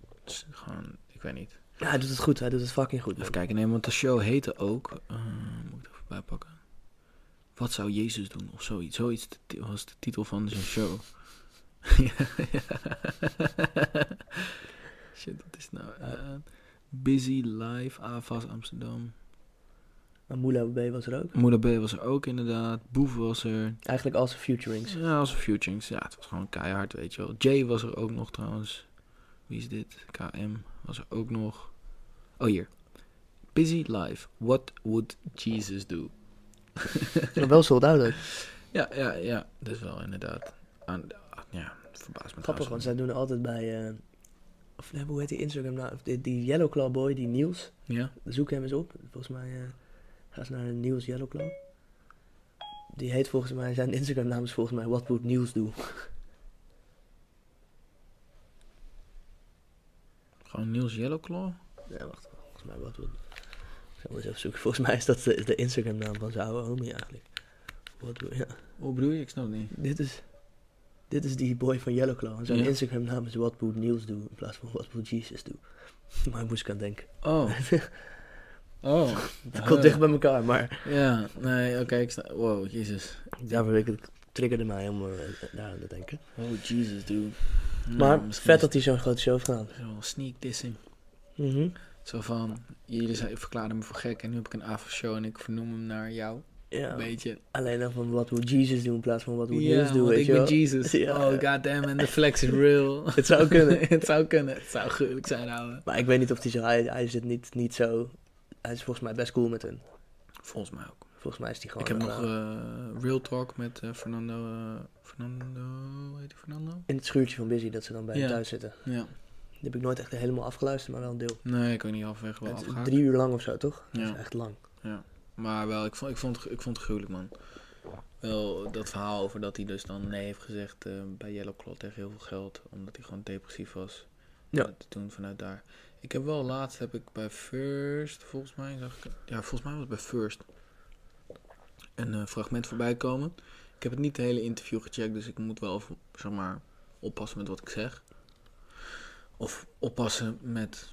gewoon, ik weet niet. Ja, hij doet het goed, hij doet het fucking goed. Even kijken, nee, want de show heette ook, eh, moet ik er even bijpakken. Wat zou Jezus doen? Of zoiets. Zoiets was de titel van zijn show. Ja, ja. Shit, wat is nou? Eh, Busy Live, AFAS Amsterdam. Maar Moula B was er ook. Moeder B was er ook inderdaad. Boef was er. Eigenlijk als futurings. Ja, als Futurings. Ja, het was gewoon keihard, weet je wel. Jay was er ook nog trouwens. Wie is dit? KM was er ook nog. Oh, hier. Busy Live. What would Jesus do? Maar wel sold out ook. Ja, ja, ja. Dat is wel inderdaad. Aan, ja, het verbaast me Grappig, want zij doen altijd bij... eh, of hoe heet die Instagram nou? Die, die Yellow Claw boy, die Niels. Ja? Zoek hem eens op. Volgens mij eh ga ze naar Niels Yellow Claw. Die heet volgens mij, zijn Instagram naam is volgens mij What Would Niels Do. Gewoon Niels Yellowclaw? Ja, wacht. Volgens mij What Would... Ik zal eens even zoeken. Volgens mij is dat de, de Instagram naam van zijn oude homie eigenlijk. What would, ja. Hoe bedoel je? Ik snap het niet. Dit is... Dit is die boy van Yellow Claw. En zijn Ja. Instagram naam is What Would Niels Do. In plaats van What Would Jesus Do. Maar ik moest ik aan denken. Oh. Oh. Het komt dicht bij elkaar, maar... Ja, nee, oké. ik sta... Wow, jezus. Daarvoor ik, het triggerde mij om eh, daar aan te denken. Oh, Jesus, dude. Maar Nou, misschien vet dat hij zo'n grote show heeft gedaan. wel sneak dissing. Mhm. Zo van, jullie zijn, verklaarden me voor gek en nu heb ik een avondshow en ik vernoem hem naar jou. Ja, Een beetje. alleen dan van wat moet Jesus doen in plaats van wat moet Niels doen, weet ik je ben. Jesus. Ja. Oh, goddamn, en de flex is real. Het zou kunnen. het zou kunnen. Het zou gruwelijk zijn, ouwe. Maar ik weet niet of hij zo... Hij, hij zit niet, niet zo... Hij is volgens mij best cool met hun. Volgens mij ook. Volgens mij is hij gewoon... ik heb nog eh, eh, Real Talk met eh, Fernando. Fernando. Hoe heet die Fernando? in het schuurtje van Busy, dat ze dan bij hem Ja. thuis zitten. Ja. Die heb ik nooit echt helemaal afgeluisterd, maar wel een deel. Nee, ik kan niet halverwege wel afgehaakt. drie uur lang of zo, toch? Dat Ja. is echt lang. Maar wel, ik vond, ik, vond, ik vond het gruwelijk, man. Wel, dat verhaal over dat hij dus dan nee heeft gezegd bij Yellow Claw tegen heel veel geld. Omdat hij gewoon depressief was. Ja. Dat toen vanuit daar. Ik heb wel laatst, heb ik bij First, volgens mij, zag ik, ja, volgens mij was het bij First, een eh, fragment voorbij komen. Ik heb het niet het hele interview gecheckt, dus ik moet wel, zeg maar, oppassen met wat ik zeg. Of oppassen met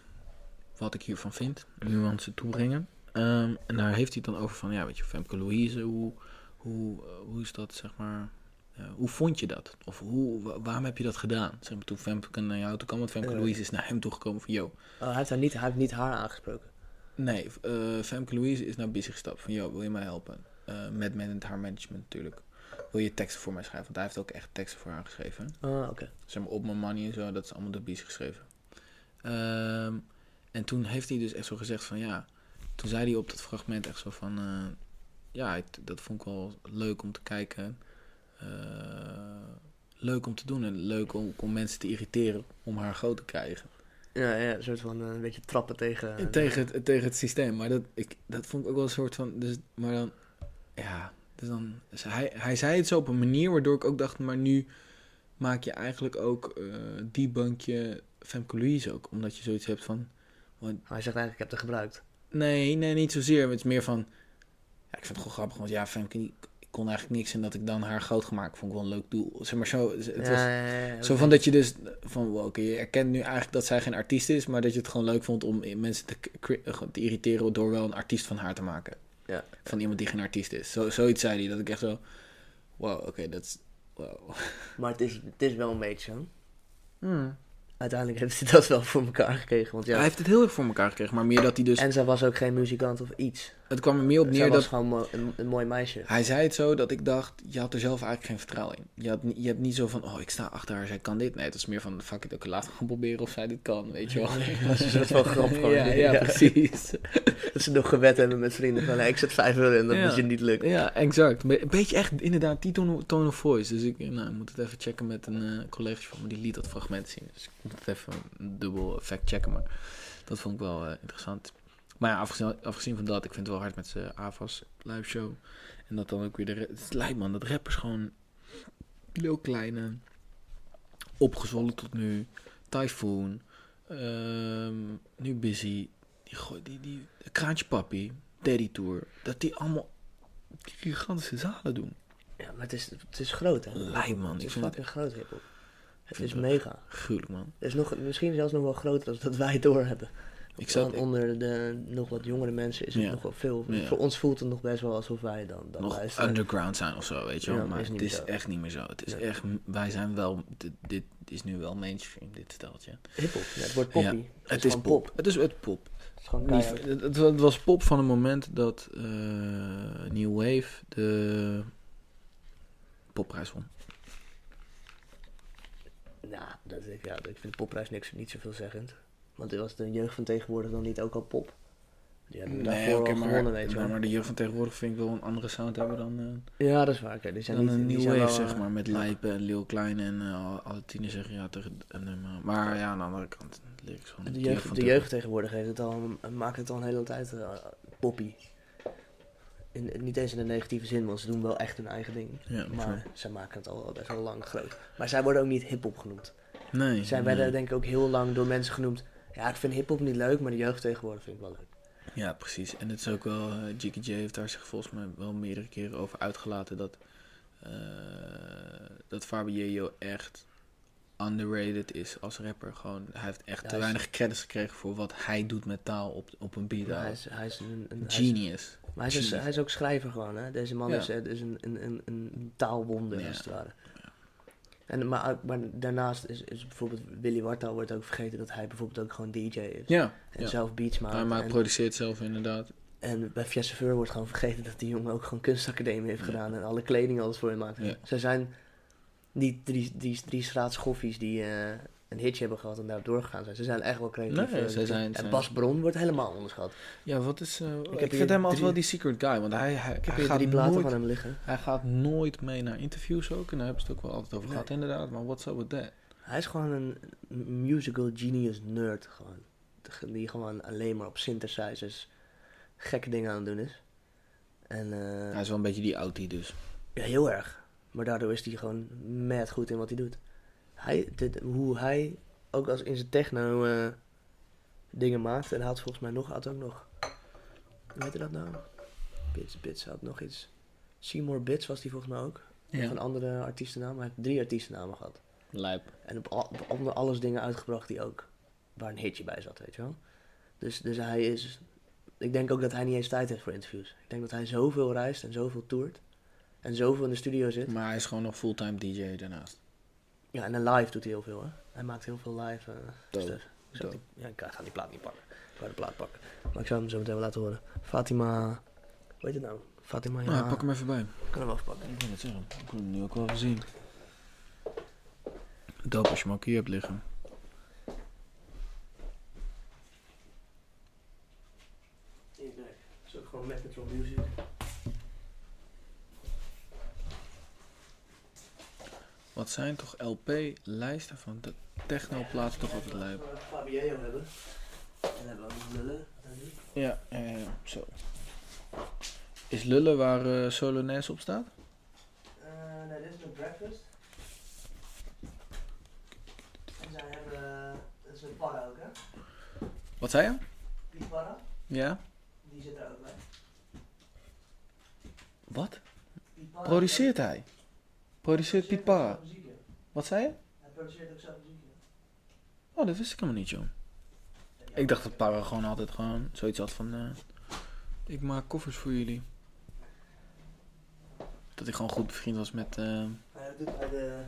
wat ik hiervan vind. Nuance toebrengen. Ehm, en daar heeft hij het dan over van, ja, weet je, Femke Louise, hoe, hoe, eh, hoe is dat, zeg maar, eh, hoe vond je dat? Of hoe, wa- waarom heb je dat gedaan? Zeg maar, toen Femke naar jou toe kwam, want Femke Eh. Louise is naar hem toegekomen van, yo. Oh, hij, heeft haar niet, hij heeft niet haar aangesproken. Nee, eh Femke Louise is naar Busy gestapt van, yo, wil je mij helpen? Eh, met man haar management natuurlijk. Wil je teksten voor mij schrijven? Want hij heeft ook echt teksten voor haar geschreven. Ah, oké. Zeg maar op mijn money en zo, dat is allemaal door Busy geschreven. Ehm, en toen heeft hij dus echt zo gezegd van, ja, toen zei hij op dat fragment echt zo van, eh, ja, dat vond ik wel leuk om te kijken. Eh, leuk om te doen en leuk om, om mensen te irriteren om haar groot te krijgen. Ja, ja, een soort van eh, een beetje trappen tegen... eh, tegen, het, tegen het systeem. Maar dat, ik, dat vond ik ook wel een soort van. Dus, maar dan. Ja. Dus dan, dus hij, hij zei het zo op een manier waardoor ik ook dacht. Maar nu maak je eigenlijk ook die bankje Femke Louise ook. Omdat je zoiets hebt van. Hij zegt eigenlijk, ik heb het gebruikt. Nee, nee, niet zozeer. Het is meer van. Ja, ik vind het gewoon grappig. Want ja, Femke kon eigenlijk niks. En dat ik dan haar groot gemaakt vond ik wel een leuk doel. Zeg maar zo. Het was, ja, ja, ja, ja, zo van dat je dus van oké, je erkent nu eigenlijk dat zij geen artiest is, maar dat je het gewoon leuk vond om mensen te, eh, te irriteren door wel een artiest van haar te maken. Ja. Van iemand die geen artiest is. Zo, zoiets zei hij, dat ik echt zo, wow, oké, dat is, wow. Maar het is, het is wel een beetje zo. Uiteindelijk heeft hij dat wel voor elkaar gekregen. Want ja, Hij heeft het heel erg voor elkaar gekregen, maar meer dat hij dus, en zij was ook geen muzikant of iets. Het kwam er meer op neer was dat, gewoon mo- een, een mooi meisje. hij zei het zo dat ik dacht, je had er zelf eigenlijk geen vertrouwen in. Je, had, je hebt niet zo van, oh, ik sta achter haar, zij kan dit. Nee, het is meer van, fuck it, oké, laat gewoon proberen of zij dit kan, weet je wel. Dat is een soort van grap gewoon. ja, ja, precies. Dat ze nog gewet hebben met vrienden van, ik zet 5 euro in dat Ja. het je niet lukt. Ja, exact. Een beetje echt inderdaad die tone, of voice. Dus ik nou, ik moet het even checken met een eh collega van me. Die liet dat fragment zien. Dus ik moet het even dubbel fact checken. Maar dat vond ik wel eh, interessant. Maar ja, afgezien, afgezien van dat, ik vind het wel hard met zijn AVAS live show. En dat dan ook weer de... Het lijkt man, dat rappers gewoon... Heel kleine... Opgezwollen tot nu. Typhoon. ehm, nu Busy. Die, gooi- die, die, Kraantje Papi. Daddy Tour. Dat die allemaal gigantische zalen doen. Ja, maar het is, het is groot, hè? Lijp, man. Het is vind het fucking groot, hiphop. Het is mega. gruwelijk, man. Het is nog, misschien zelfs nog wel groter dan dat wij het door hebben. Ik zat onder de nog wat jongere mensen is het Ja. nog wel veel. Ja. Voor ons voelt het nog best wel alsof wij dan, dan nog luisteren. underground zijn of zo, weet je wel. Maar is het is zo. echt niet meer zo. Het is echt, wij zijn wel, dit, dit is nu wel mainstream, dit steltje. Hiphop, ja, het wordt poppy. Het, Het is, pop. pop. Het is het pop. Het is. Het, was pop van het moment dat eh New Wave de popprijs won. Nou, dat, ik, ja, ik vind de popprijs niks, niet zoveel zeggend. Want was de jeugd van tegenwoordig dan niet ook al pop? Die hebben daarvoor oké, al maar, gewonnen, weet je maar, wel. maar de jeugd van tegenwoordig vind ik wel een andere sound hebben dan, eh, Ja, dat is waar. Oké, die zijn dan niet, een Wave, wel, zeg eh, maar. Met ja. Lijpen en Lil Klein en eh, alle- tieners zeggen ja tegen en, eh, maar ja, aan de andere kant lyrics van De van jeugd, de tegenwoordig. jeugd tegenwoordig heeft het al, maakt het al een hele tijd poppy. In, niet eens in de negatieve zin, want ze doen wel echt hun eigen ding. Ja, Maar zij maken het al best wel lang groot. Maar zij worden ook niet hip-hop genoemd. Nee. Zij nee. werden denk ik ook heel lang door mensen genoemd. Ja, ik vind hip-hop niet leuk, maar de jeugd tegenwoordig vind ik wel leuk. Ja, precies. En het is ook wel, Jiggy J heeft daar zich volgens mij wel meerdere keren over uitgelaten dat, eh dat Fabio echt underrated is als rapper. Gewoon, hij heeft echt Ja, te weinig credits gekregen voor wat hij doet met taal op, op een beat. Hij is, hij is een, een hij is- Genius. maar hij is, Genius. hij is ook schrijver gewoon, hè. Deze man Ja. is, eh, is een, een, een, een taalwonder, Ja. als het ware. En, maar, maar daarnaast is, is bijvoorbeeld Willy Wartaal wordt ook vergeten dat hij bijvoorbeeld ook gewoon DJ is. Ja, En ja. zelf beats maakt. hij maakt, produceert zelf inderdaad. En bij Veur wordt gewoon vergeten dat die jongen ook gewoon kunstacademie heeft Ja. gedaan. En alle kleding alles voor hem maakt. Ja. Ze zijn niet drie, drie, drie straatschoffies die eh, een hitje hebben gehad en daarop doorgegaan zijn. Ze zijn echt wel creatief. Nee, eh, zijn- en Bas Bron wordt helemaal onderschat. Ja, wat is... eh, ik, vind hem altijd drie- wel die secret guy, want hij, hij, Ik heb hij gaat drie platen nooit... van hem liggen. Hij gaat nooit mee naar interviews ook. En daar hebben ze het ook wel altijd over Nee. gehad, inderdaad. Maar what's up with that? Hij is gewoon een musical genius nerd. Gewoon. Die gewoon alleen maar op synthesizers gekke dingen aan het doen is. En eh, Hij is wel een beetje die outie dus. ja, heel erg. Maar daardoor is hij gewoon mad goed in wat hij doet. Hij, dit, hoe hij ook als in zijn techno eh, dingen maakt. En hij had volgens mij nog, had ook nog, hoe heette dat nou? Bits, Bits had nog iets. Seymour Bits was die volgens mij ook. Of een andere artiestennaam. Hij heeft drie artiestennamen gehad. Lijp. En op, al, op onder alles dingen uitgebracht die ook, waar een hitje bij zat, weet je wel. Dus, dus hij is, ik denk ook dat hij niet eens tijd heeft voor interviews. Ik denk dat hij zoveel reist en zoveel toert. En zoveel in de studio zit. Maar hij is gewoon nog fulltime DJ daarnaast. Ja, en dan live doet hij heel veel, hè. Hij maakt heel veel live uh, stuff. Die- ja, ik ga die plaat niet pakken. Ik ga de plaat pakken. Maar ik zou hem zo meteen wel laten horen. Fatima, hoe heet het nou? Fatima, ja. Ja, pak hem even bij. Ik kan hem wel even pakken. Ik wil het zeggen. Ik heb hem nu ook wel gezien. Dope als je hem ook hier hebt liggen. Ook gewoon met Metro Music. Wat zijn toch LP-lijsten van de techno-plaats toch altijd lijp? Fabio hebben. En hebben we ook lullen. Ja, ja, ja, zo. Is Lullen waar eh Solonaise op staat? Eh, nee, dit is een breakfast. En zij hebben, dat is een para ook, hè? Wat zei je? Piet Parra, Ja? die zit er ook bij. Wat? Parra- Produceert hij? Produceert Piet Parra? Wat zei je? Hij produceert ook zelf muziek. Oh, dat wist ik helemaal niet, joh. Ik dacht dat Parra gewoon altijd gewoon zoiets had van... eh, ik maak koffers voor jullie. Dat hij gewoon goed bevriend was met... eh Hij doet bij de,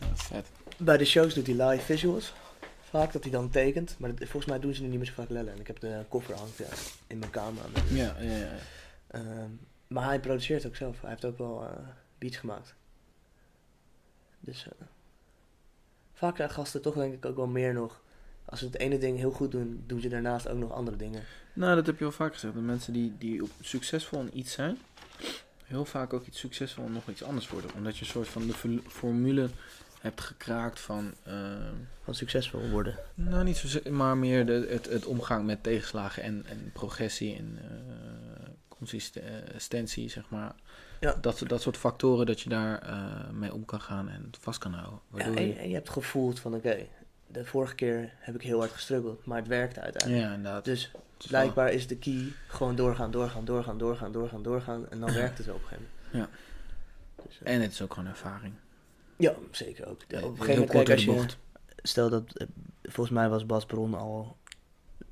ja, vet. bij de shows doet hij live visuals. Vaak dat hij dan tekent. Maar dat- volgens mij doen ze nu niet meer zo vaak lellen. En ik heb de koffer hangt ja, in mijn kamer. Ja, ja, ja. Ehm, maar hij produceert ook zelf. Hij heeft ook wel eh, beats gemaakt. Dus eh, vaak zijn gasten toch denk ik ook wel meer nog. Als ze het ene ding heel goed doen, doen ze daarnaast ook nog andere dingen. Nou, dat heb je al vaak gezegd. De mensen die, die succesvol in iets zijn, heel vaak ook iets succesvol in nog iets anders worden. Omdat je een soort van de formule hebt gekraakt van, eh, Van succesvol worden. nou niet zo, maar meer de, het, het omgaan met tegenslagen en, en progressie en consistentie, zeg maar. Ja. Dat, dat soort factoren dat je daar eh, mee om kan gaan en het vast kan houden. Ja, Waardoor en, je, en je hebt gevoeld van oké, de vorige keer heb ik heel hard gestruggeld, maar het werkte uiteindelijk. ja, inderdaad. Dus blijkbaar is de key gewoon doorgaan, doorgaan, doorgaan, doorgaan, doorgaan, doorgaan. En dan Ja. werkt het wel op een gegeven moment. Dus, eh, En het is ook gewoon ervaring. ja, zeker ook. Ja, op een gegeven moment, als je, stel dat, eh, volgens mij was Bas Bron al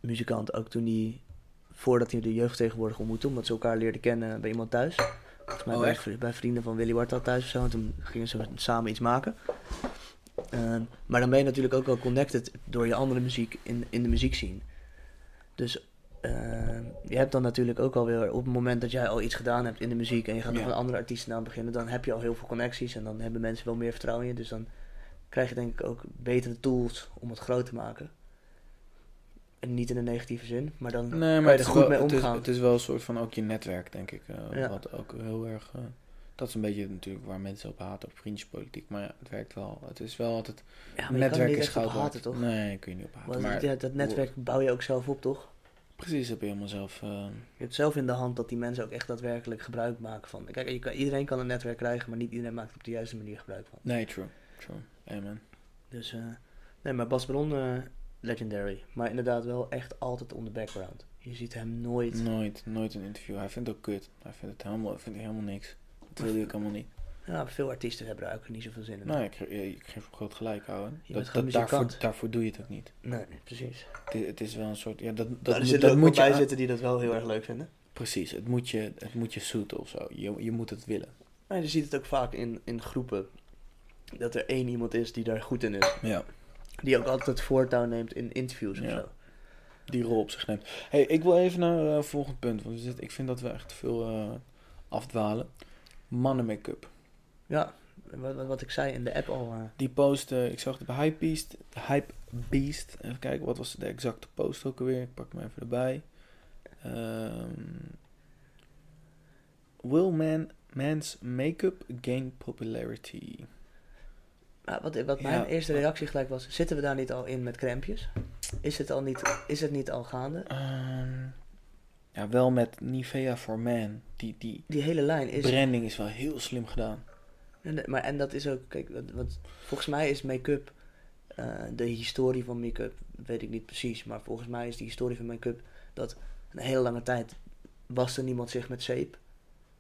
muzikant, ook toen hij, voordat hij de jeugdtegenwoordiger ontmoette, omdat ze elkaar leerden kennen bij iemand thuis. Volgens mij Oh, bij, bij vrienden van Willy Wartal thuis of zo, en toen gingen ze samen iets maken. Ehm, maar dan ben je natuurlijk ook wel connected door je andere muziek in, in de muziek zien. Dus ehm, je hebt dan natuurlijk ook alweer op het moment dat jij al iets gedaan hebt in de muziek en je gaat nog Ja. een andere artiesten aan beginnen, dan heb je al heel veel connecties en dan hebben mensen wel meer vertrouwen in je. Dus dan krijg je denk ik ook betere tools om het groot te maken. Niet in een negatieve zin, maar dan Nee, kan je maar er het goed wel, mee het, is, omgaan. het is wel een soort van ook je netwerk, denk ik. eh, Ja. Wat ook heel erg. eh, dat is een beetje natuurlijk waar mensen op haten, op vriendjespolitiek. Maar ja, het werkt wel. Het is wel altijd. ja, maar je kan netwerk niet is goud haten, toch? Nee, kun je niet op haten. Want Maar ja, dat netwerk bouw je ook zelf op, toch? precies, heb je helemaal zelf. eh, Je hebt zelf in de hand dat die mensen ook echt daadwerkelijk gebruik maken van. Kijk, je kan, iedereen kan een netwerk krijgen, maar niet iedereen maakt er op de juiste manier gebruik van. nee, true. True. Amen. Dus, nee, maar Bas Bron, legendary. Maar inderdaad wel echt altijd on the background. Je ziet hem nooit. Nooit, nooit een interview. Hij vindt het ook kut. Hij vindt het helemaal, vindt helemaal niks. Dat wil hij ook helemaal niet. Ja, veel artiesten hebben er ook niet zoveel zin in. Nee, ik, ge- ik geef hem groot gelijk. Je bent Dat, daarvoor, daarvoor doe je het ook niet. Nee, precies. Het, is- het is wel een soort. Ja, dat, dat, Dat er moet- dat ook moet je zitten die dat wel heel erg leuk vinden. Precies, het moet je, het moet je suiten of zo. Je, je moet het willen. Maar je ziet het ook vaak in, in groepen. Dat er één iemand is die daar goed in is. Ja. Die ook altijd het voortouw neemt in interviews of Ja. zo. die rol op zich neemt. hey, ik wil even naar het volgend punt. Want ik vind dat we echt veel eh, afdwalen. Mannen make-up. Ja, wat, wat, ik zei in de app al. eh, Die post, eh, ik zag het bij Hypebeast. Hype Beast. Even kijken, wat was de exacte post ook alweer? Ik pak hem even erbij. Ehm, will man, man's make-up gain popularity? Nou, wat, wat mijn Ja. eerste reactie gelijk was, zitten we daar niet al in met crempjes? Is het, al niet, is het niet al gaande? Ehm, ja, wel met Nivea for Man. Die, die Die hele lijn is... branding is wel heel slim gedaan. En, de- maar, en dat is ook, kijk, wat, wat- volgens mij is make-up, eh, de historie van make-up, weet ik niet precies, maar volgens mij is die historie van make-up dat een hele lange tijd waste niemand zich met zeep.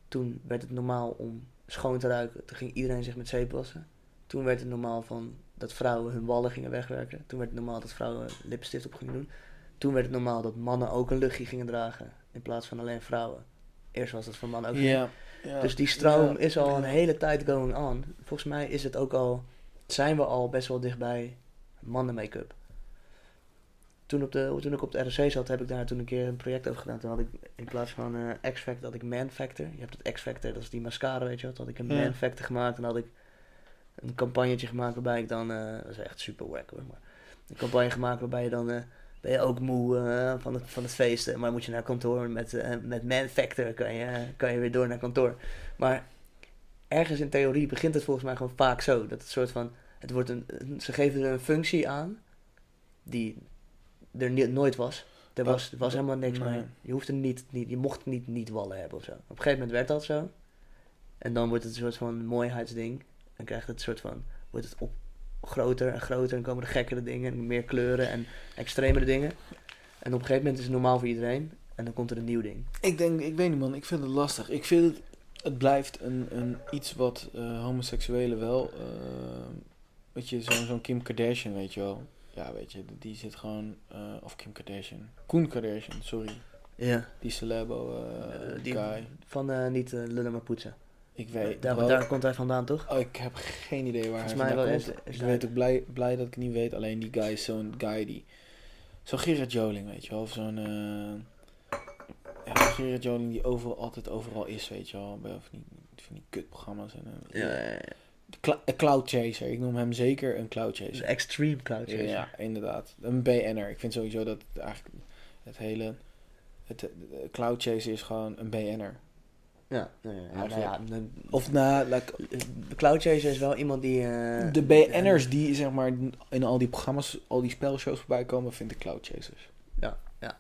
Toen werd het normaal om schoon te ruiken, toen ging iedereen zich met zeep wassen. Toen werd het normaal van dat vrouwen hun wallen gingen wegwerken. Toen werd het normaal dat vrouwen lipstift op gingen doen. Toen werd het normaal dat mannen ook een luchtje gingen dragen in plaats van alleen vrouwen. Eerst was dat voor mannen ook. Ja. ja. Dus die stroom is al een hele tijd going on. Volgens mij is het ook al, zijn we al best wel dichtbij mannen make-up. Toen, op de, toen ik op de ROC zat, heb ik daar toen een keer een project over gedaan. Toen had ik in plaats van eh X-Factor, had ik Man Factor. Je hebt het X-Factor, dat is die mascara, weet je wat. Toen had ik een. Man Factor gemaakt en had ik een campagnetje gemaakt waarbij ik dan, eh, dat is echt super wack hoor, maar een campagne gemaakt waarbij je dan, eh, ben je ook moe eh, van, het, van het feesten, maar moet je naar kantoor met, met Man Factor, kan je, kan je weer door naar kantoor. Maar ergens in theorie begint het volgens mij gewoon vaak zo. Dat het soort van. Het wordt een, ze geven er een functie aan die er ni- nooit was. Er was, er was helemaal niks mee. Je, hoeft er niet, niet, je mocht niet, niet wallen hebben of zo. Op een gegeven moment werd dat zo. En dan wordt het een soort van mooiheidsding. En krijgt het een soort van. Wordt het op groter en groter. En komen er gekkere dingen. En meer kleuren en extremere dingen. En op een gegeven moment is het normaal voor iedereen. En dan komt er een nieuw ding. Ik denk, ik weet niet man, ik vind het lastig. Ik vind het, het blijft een, een iets wat eh, homoseksuelen wel, eh, weet je, zo'n zo'n Kim Kardashian, weet je wel. Ja, weet je, die zit gewoon, eh, of Kim Kardashian, Koen Kardashian, sorry. Ja. Die celebo die guy. van niet lullen maar poetsen. Ik weet, Daar, komt hij vandaan, toch? oh, ik heb geen idee waar Volgens hij mij wel vandaan is, komt. is Ik weet ook blij, blij dat ik het niet weet, alleen die guy is zo'n guy die, zo'n Gerard Joling, weet je wel, of zo'n, eh ja, Gerard Joling die overal, altijd overal is, weet je wel, bij of niet, van die kutprogramma's en eh, Ja, ja, ja. De een cloud chaser. Ik noem hem zeker een cloud chaser. extreme cloud chaser. Ja, inderdaad. Een BN'er. Ik vind sowieso dat het eigenlijk het hele... Het, cloud chaser is gewoon een BN'er. Ja, ja, nou ja, de, Of na, like, cloud chaser is wel iemand die... eh, de BN'ers die zeg maar in al die programma's, al die spelshows voorbij komen, vind ik cloud chasers. Ja, ja.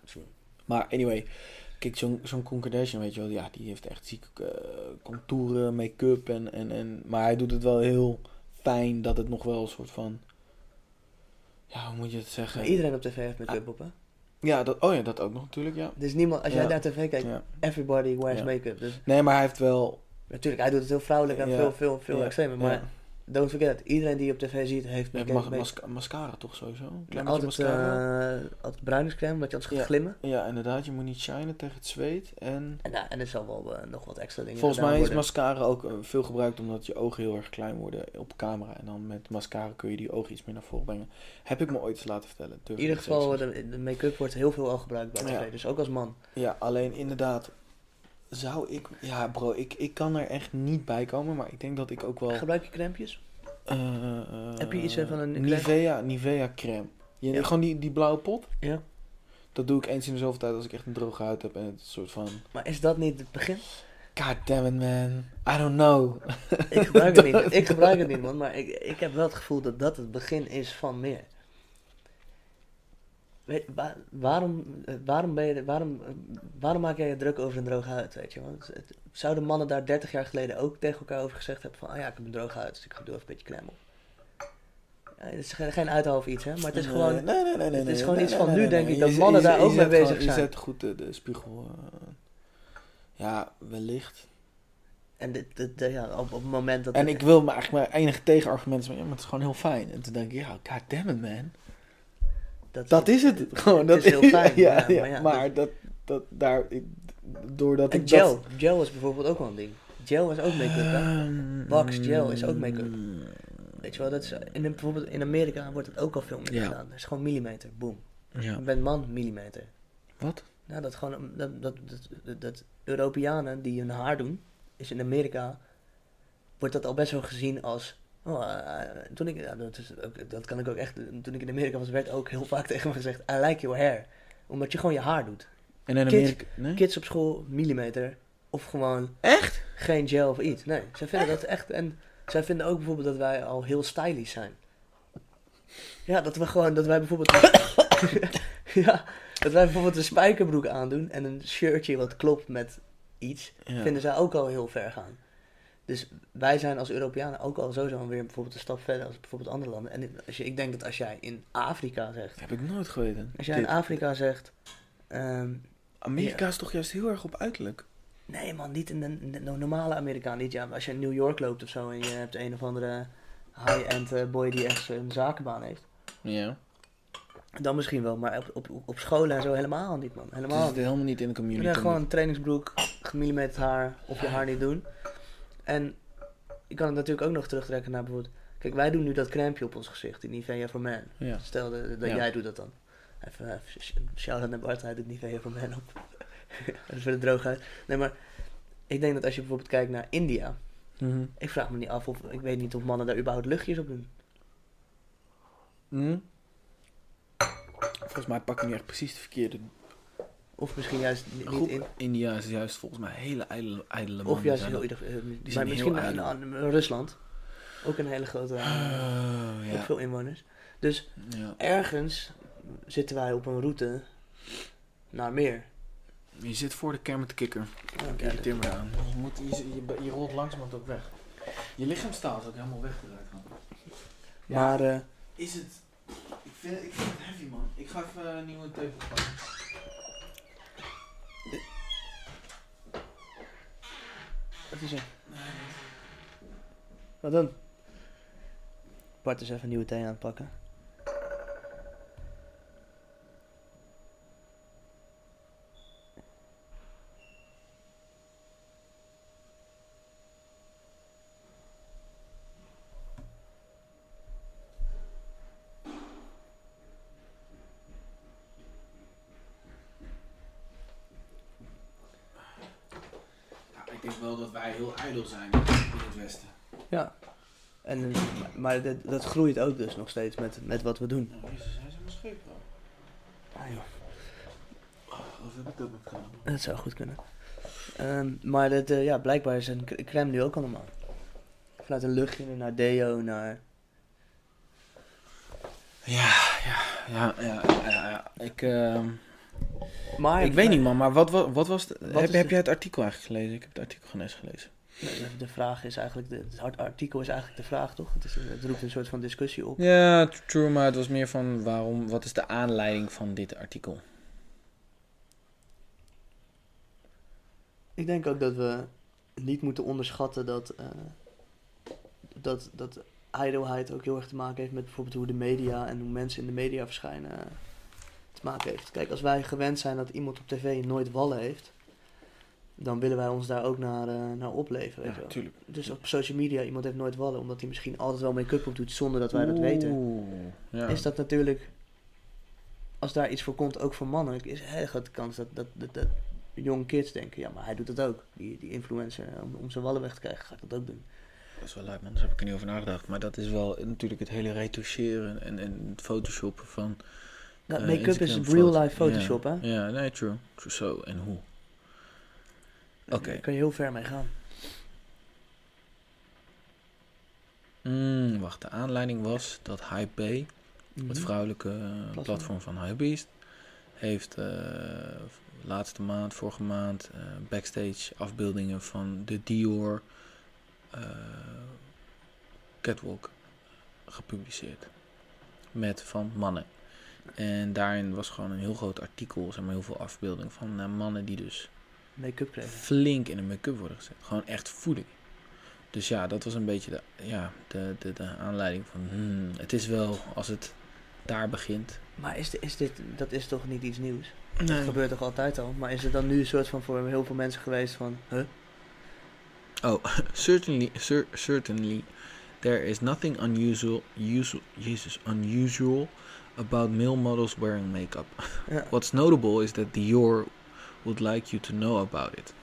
Maar anyway, kijk, zo'n zo'n Kardashian, weet je wel, ja, die heeft echt zieke eh, contouren, make-up en, en, en... Maar hij doet het wel heel fijn dat het nog wel een soort van... Ja, hoe moet je het zeggen? Maar iedereen op tv heeft make-up op, hè? Ja, dat, oh ja, dat ook nog natuurlijk, ja. Dus niemand, als jij Ja. naar tv kijkt, everybody wears make-up. Dus Nee, maar hij heeft wel... natuurlijk, hij doet het heel vrouwelijk en veel, veel, veel extremer. Maar don't forget, iedereen die je op tv ziet, heeft mas- masca- mascara toch sowieso? Een klein Ja, beetje altijd, mascara. eh altijd bruiningscrème, omdat je anders gaat Ja. glimmen. ja, inderdaad. Je moet niet shinen tegen het zweet. En En, nou, en er zal wel eh, nog wat extra dingen volgens mij is worden. mascara ook eh, veel gebruikt omdat je ogen heel erg klein worden op camera. En dan met mascara kun je die ogen iets meer naar voren brengen. Heb ik me ooit eens laten vertellen. In ieder geval, de, de make-up wordt heel veel al gebruikt bij tv. Ja. Dus ook als man. Ja, alleen inderdaad... Zou ik... Ja bro, ik, ik kan er echt niet bij komen. Maar ik denk dat ik ook wel... Gebruik je crèmpjes? eh, eh, Heb je iets van een- Nivea, Nivea crème. Je, Ja. Gewoon die, die blauwe pot. Ja. Dat doe ik eens in de zoveel tijd als ik echt een droge huid heb. En het soort van... Maar is dat niet het begin? God damn it, man. I don't know. Ik gebruik het niet. Ik gebruik het niet, man. Maar ik, ik heb wel het gevoel dat dat het begin is van meer. Waarom, eh, waarom, ben je, waarom, waarom maak jij je druk over een droge huid, weet je? Want het, zouden mannen daar 30 jaar geleden ook tegen elkaar over gezegd hebben van... Ah ja, ik heb een droge huid, dus ik doe even een beetje op. Ja, het is geen, uithalf iets, hè? Maar het is gewoon... Nee, nee, nee, nee. het is gewoon nee, iets van nu, denk ik, dat Je mannen daar ook mee bezig gewoon- zijn. Je zet goed de, de spiegel... eh, ja, wellicht. En dit, dit, ja, op, op het moment dat... En ik wil me eigenlijk mijn enige tegenargument zijn, ja, maar het is gewoon heel fijn. En toen denk ik, ja, god damn it, man. Dat is het. Gewoon, dat is heel fijn, ja, ja, maar dat, dat daar, ik, doordat En ik gel. dat... Gel is bijvoorbeeld ook wel een ding. Gel is ook make-up? Ehm, Wax gel is ook make-up. Weet je wel, dat is, in, bijvoorbeeld in Amerika wordt het ook al veel meer Ja. gedaan. Het is gewoon millimeter, boom. Ja. Je bent man, millimeter. Wat? Nou, dat gewoon, dat, dat, dat, dat, dat Europeanen die hun haar doen, is in Amerika, wordt dat al best wel gezien als, oh, eh, toen ik, dat, is ook, dat kan ik ook echt, toen ik in Amerika was, werd ook heel vaak tegen me gezegd, I like your hair. Omdat je gewoon je haar doet. En in Kids- Amerika... Nee? Kids op school, millimeter, of gewoon Echt? geen gel of iets. Nee, zij vinden dat echt, en zij vinden ook bijvoorbeeld dat wij al heel stylish zijn. Ja, dat we gewoon, dat wij bijvoorbeeld... ja, dat wij bijvoorbeeld een spijkerbroek aandoen en een shirtje wat klopt met iets, Ja. vinden zij ook al heel ver gaan. Dus wij zijn als Europeanen ook al sowieso weer bijvoorbeeld een stap verder als bijvoorbeeld andere landen. En als je, ik denk dat als jij in Afrika zegt, Dat heb ik nooit geweten. als jij in. Afrika zegt, ehm, Amerika is toch juist heel erg op uiterlijk? Nee man, niet in de, in de normale Amerikaan. Niet, ja, als je in New York loopt of zo en je hebt een of andere high-end eh, boy die echt een zakenbaan heeft. Ja. Dan misschien wel, maar op, op, op scholen en zo helemaal niet man. Helemaal niet. helemaal niet in de community. Ja, gewoon een trainingsbroek, gemillimeterd haar of je haar niet doen. En je kan het natuurlijk ook nog terugtrekken naar bijvoorbeeld... Kijk, wij doen nu dat crèmpje op ons gezicht, die Nivea for Man. Ja. Stel dat, dat Ja. jij doet dat dan. Even, even sh- shout-out naar Bart, hij doet Nivea for Man op. dat is voor de droogheid. Nee, maar ik denk dat als je bijvoorbeeld kijkt naar India... Mhm. Ik vraag me niet af of ik weet niet of mannen daar überhaupt luchtjes op doen. Mhm. Volgens mij pak je nu echt precies de verkeerde Of misschien juist ni- niet groep. in. India is juist volgens mij hele ijdele, ijdele mannen. Of juist heel dat. ieder, zijn maar misschien heel naar Rusland. Ook een hele grote. Oh, Ook ja. veel inwoners. Dus ja. ergens zitten wij op een route naar meer. Je zit voor de Kermit de Kikker. Ja, Ik irriteer me aan. Je, moet, je, je, je rolt langzamerhand ook weg. Je lichaamstaal is ook helemaal weggedraaid. gaan. Maar eh, Is het... Ik vind, ik vind het heavy man. Ik ga even een nieuwe tepel pakken. Wat is er? Wat dan? Bart is even een nieuwe thee aan het pakken. Ja, ik denk wel dat wij heel ijdel zijn in het Westen. Ja. En, eh, maar- dat, dat groeit ook dus nog steeds met, met wat we doen. Nou, jezus, hij is helemaal scheef bro. Ah, joh. Of heb ik dat met gedaan? Dat zou goed kunnen. Ehm, maar dat, eh, ja, blijkbaar is een cr- crème nu ook allemaal. Vanuit een luchtje naar deo, naar... Ja, ja, ja, ja, ja, ja. Ik, ehm, Maar ik weet niet man, maar wat, wat, wat was het? Heb, heb de- jij het artikel eigenlijk gelezen? Ik heb het artikel geen eens gelezen. De, de vraag is eigenlijk, de, het artikel is eigenlijk de vraag toch? Het, is, het roept een soort van discussie op. Ja, true, maar het was meer van waarom, wat is de aanleiding van dit artikel? Ik denk ook dat we niet moeten onderschatten dat, eh, dat, dat ijdelheid ook heel erg te maken heeft met bijvoorbeeld hoe de media en hoe mensen in de media verschijnen eh, te maken heeft. Kijk, als wij gewend zijn dat iemand op tv nooit wallen heeft, dan willen wij ons daar ook naar, eh, naar opleven. Weet wel. tuurlijk. Dus op social media, iemand heeft nooit wallen, omdat hij misschien altijd wel make-up op doet zonder dat wij dat weten. Ja. Is dat natuurlijk, als daar iets voor komt, ook voor mannen, is een hele grote kans dat, dat, dat, kids denken, ja, maar hij doet dat ook. Die, die influencer, om, om zijn wallen weg te krijgen, gaat dat ook doen. Dat is wel leuk man, daar heb ik er niet over nagedacht. Maar dat is wel natuurlijk het hele retoucheren en, en het photoshoppen van... Nou, eh, make-up is Instagram real foto- life Photoshop, ja. hè? Ja, nee, true. true. Zo, en hoe? Oké. Daar kan je heel ver mee gaan. Mm, wacht, de aanleiding was dat Hypebeast, het Mhm. vrouwelijke eh, platform, van Hypebeast, heeft eh, laatste maand, vorige maand, eh, backstage afbeeldingen van de Dior catwalk gepubliceerd. Met van mannen. En daarin was gewoon een heel groot artikel, zeg maar heel veel afbeeldingen van mannen die dus Make-up kregen. flink in de make-up worden gezet. Gewoon echt voeding. Dus ja, dat was een beetje de, ja, de, de, de aanleiding van... hmm, het is wel, als het daar begint... Maar is, dit- is dit, dat is toch niet iets nieuws? Nee. Dat gebeurt toch altijd al? Maar is het dan nu een soort van voor heel veel mensen geweest van, huh? Oh, certainly, cer- certainly, there is nothing unusual, usual, Jesus, unusual about male models wearing makeup. Ja. What's notable is that Dior would like you to know about it.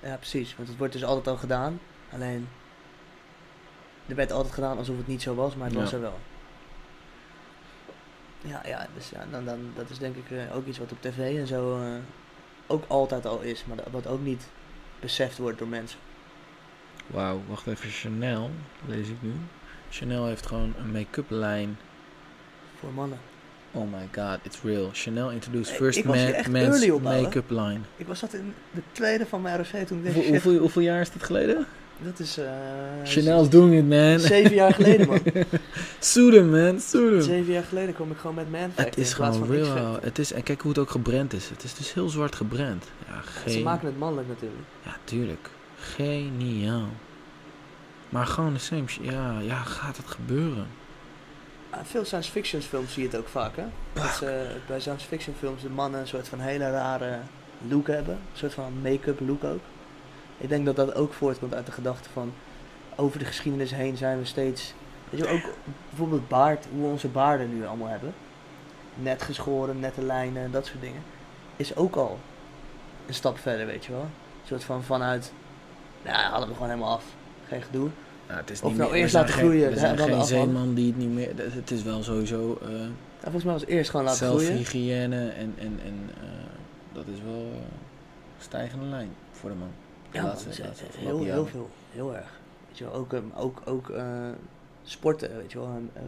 Ja, precies. Want het wordt dus altijd al gedaan. Alleen, er werd altijd gedaan alsof het niet zo was, maar het was er wel. Ja, ja, dus ja, dan, dan, dat is denk ik eh, ook iets wat op tv en zo eh, ook altijd al is, maar dat, wat ook niet beseft wordt door mensen. Wauw, wacht even. Chanel, lees ik nu. Chanel heeft gewoon een make-up lijn. Voor mannen. Oh my god, it's real. Chanel introduced Hey, first man, men's make-up line. Ik was dat in de tweede van mijn ROC toen ik deze Hoeveel, hoeveel, hoeveel jaar is dat geleden? Dat is... eh, Chanel's doing it, man. Zeven jaar geleden, man. Sue them, man. Zeven jaar geleden kwam ik gewoon met Man Het is gewoon real. Het is, en kijk hoe het ook gebrand is. Het is dus heel zwart gebrand. Ja, geen, Ze maken het mannelijk natuurlijk. ja tuurlijk. Geniaal. Maar gewoon de same shit. Ja, ja, gaat het gebeuren? Veel science fiction films zie je het ook vaak, hè? Dat ze bij science fiction films de mannen een soort van hele rare look hebben. Een soort van make-up look ook. Ik denk dat dat ook voortkomt uit de gedachte van... Over de geschiedenis heen zijn we steeds... Weet je, ook bijvoorbeeld baard, hoe we onze baarden nu allemaal hebben. Net geschoren, nette lijnen, dat soort dingen. Is ook al een stap verder, weet je wel. Een soort van vanuit... Nou, hadden we gewoon helemaal af. Geen gedoe. Nou, het is Of niet nou meer- eerst laten geen- groeien, We hè, zijn dan geen zeeman die het niet meer... Het is wel sowieso eh Ja, volgens mij was het eerst gewoon laten groeien. zelfhygiëne en, en, en eh, dat is wel eh, stijgende lijn voor de man. De Ja, laatste- man, laatste heel, heel jaren. veel. Heel erg. Weet je wel, ook, ehm, ook, ook eh, sporten, weet je wel. eh,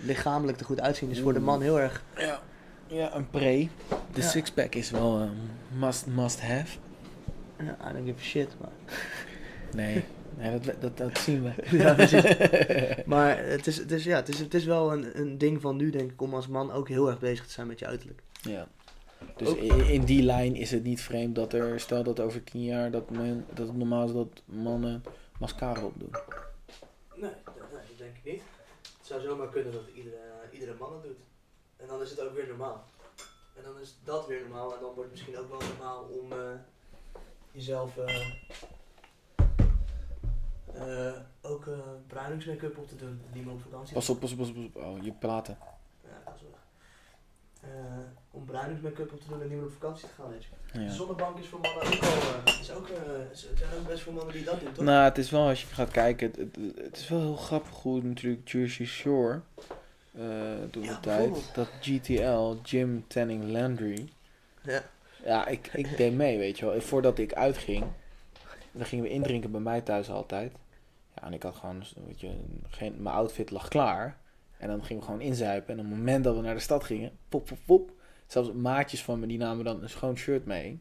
lichamelijk er goed uitzien is voor de man heel erg... Ja, ja een pre. De Ja. sixpack is wel een must, must have. Ja, I don't give a shit, maar... Nee, nee dat, dat, dat zien we. ja, precies. Maar het is, het is, ja, het is, het is wel een, een ding van nu, denk ik, om als man ook heel erg bezig te zijn met je uiterlijk. Ja. Dus Ook- in, in die lijn is het niet vreemd dat er, stel dat over tien jaar, dat, men, dat het normaal is dat mannen mascara opdoen. Nee, dat, nee, dat denk ik niet. Het zou zomaar kunnen dat iedere, iedere man het doet. En dan is het ook weer normaal. En dan is dat weer normaal. En dan wordt het misschien ook wel normaal om eh, jezelf eh, eh, ook eh bruiningsmake-up op te doen. Die op vakantie Pas op, pas op, pas op. pas op. Oh, je platen. Ja, dat is wel. Eh, om bruiningsmake-up op te doen en niet meer op vakantie te gaan. Weet je. Ja. zonnebank is voor mannen ook al. eh, is ook, zijn ook best veel mannen die dat doen, toch? Nou, het is wel, als je gaat kijken, het, het, het is wel heel grappig hoe natuurlijk Jersey Shore, Ja, de tijd, dat GTL, Gym Tanning Landry, Ja. ja, ik, ik deed mee, weet je wel. Voordat ik uitging, dan gingen we indrinken bij mij thuis altijd. Ja, en ik had gewoon, weet je, geen, mijn outfit lag klaar. En dan gingen we gewoon inzuipen. En op het moment dat we naar de stad gingen, pop, pop, pop. Zelfs maatjes van me, die namen dan een schoon shirt mee.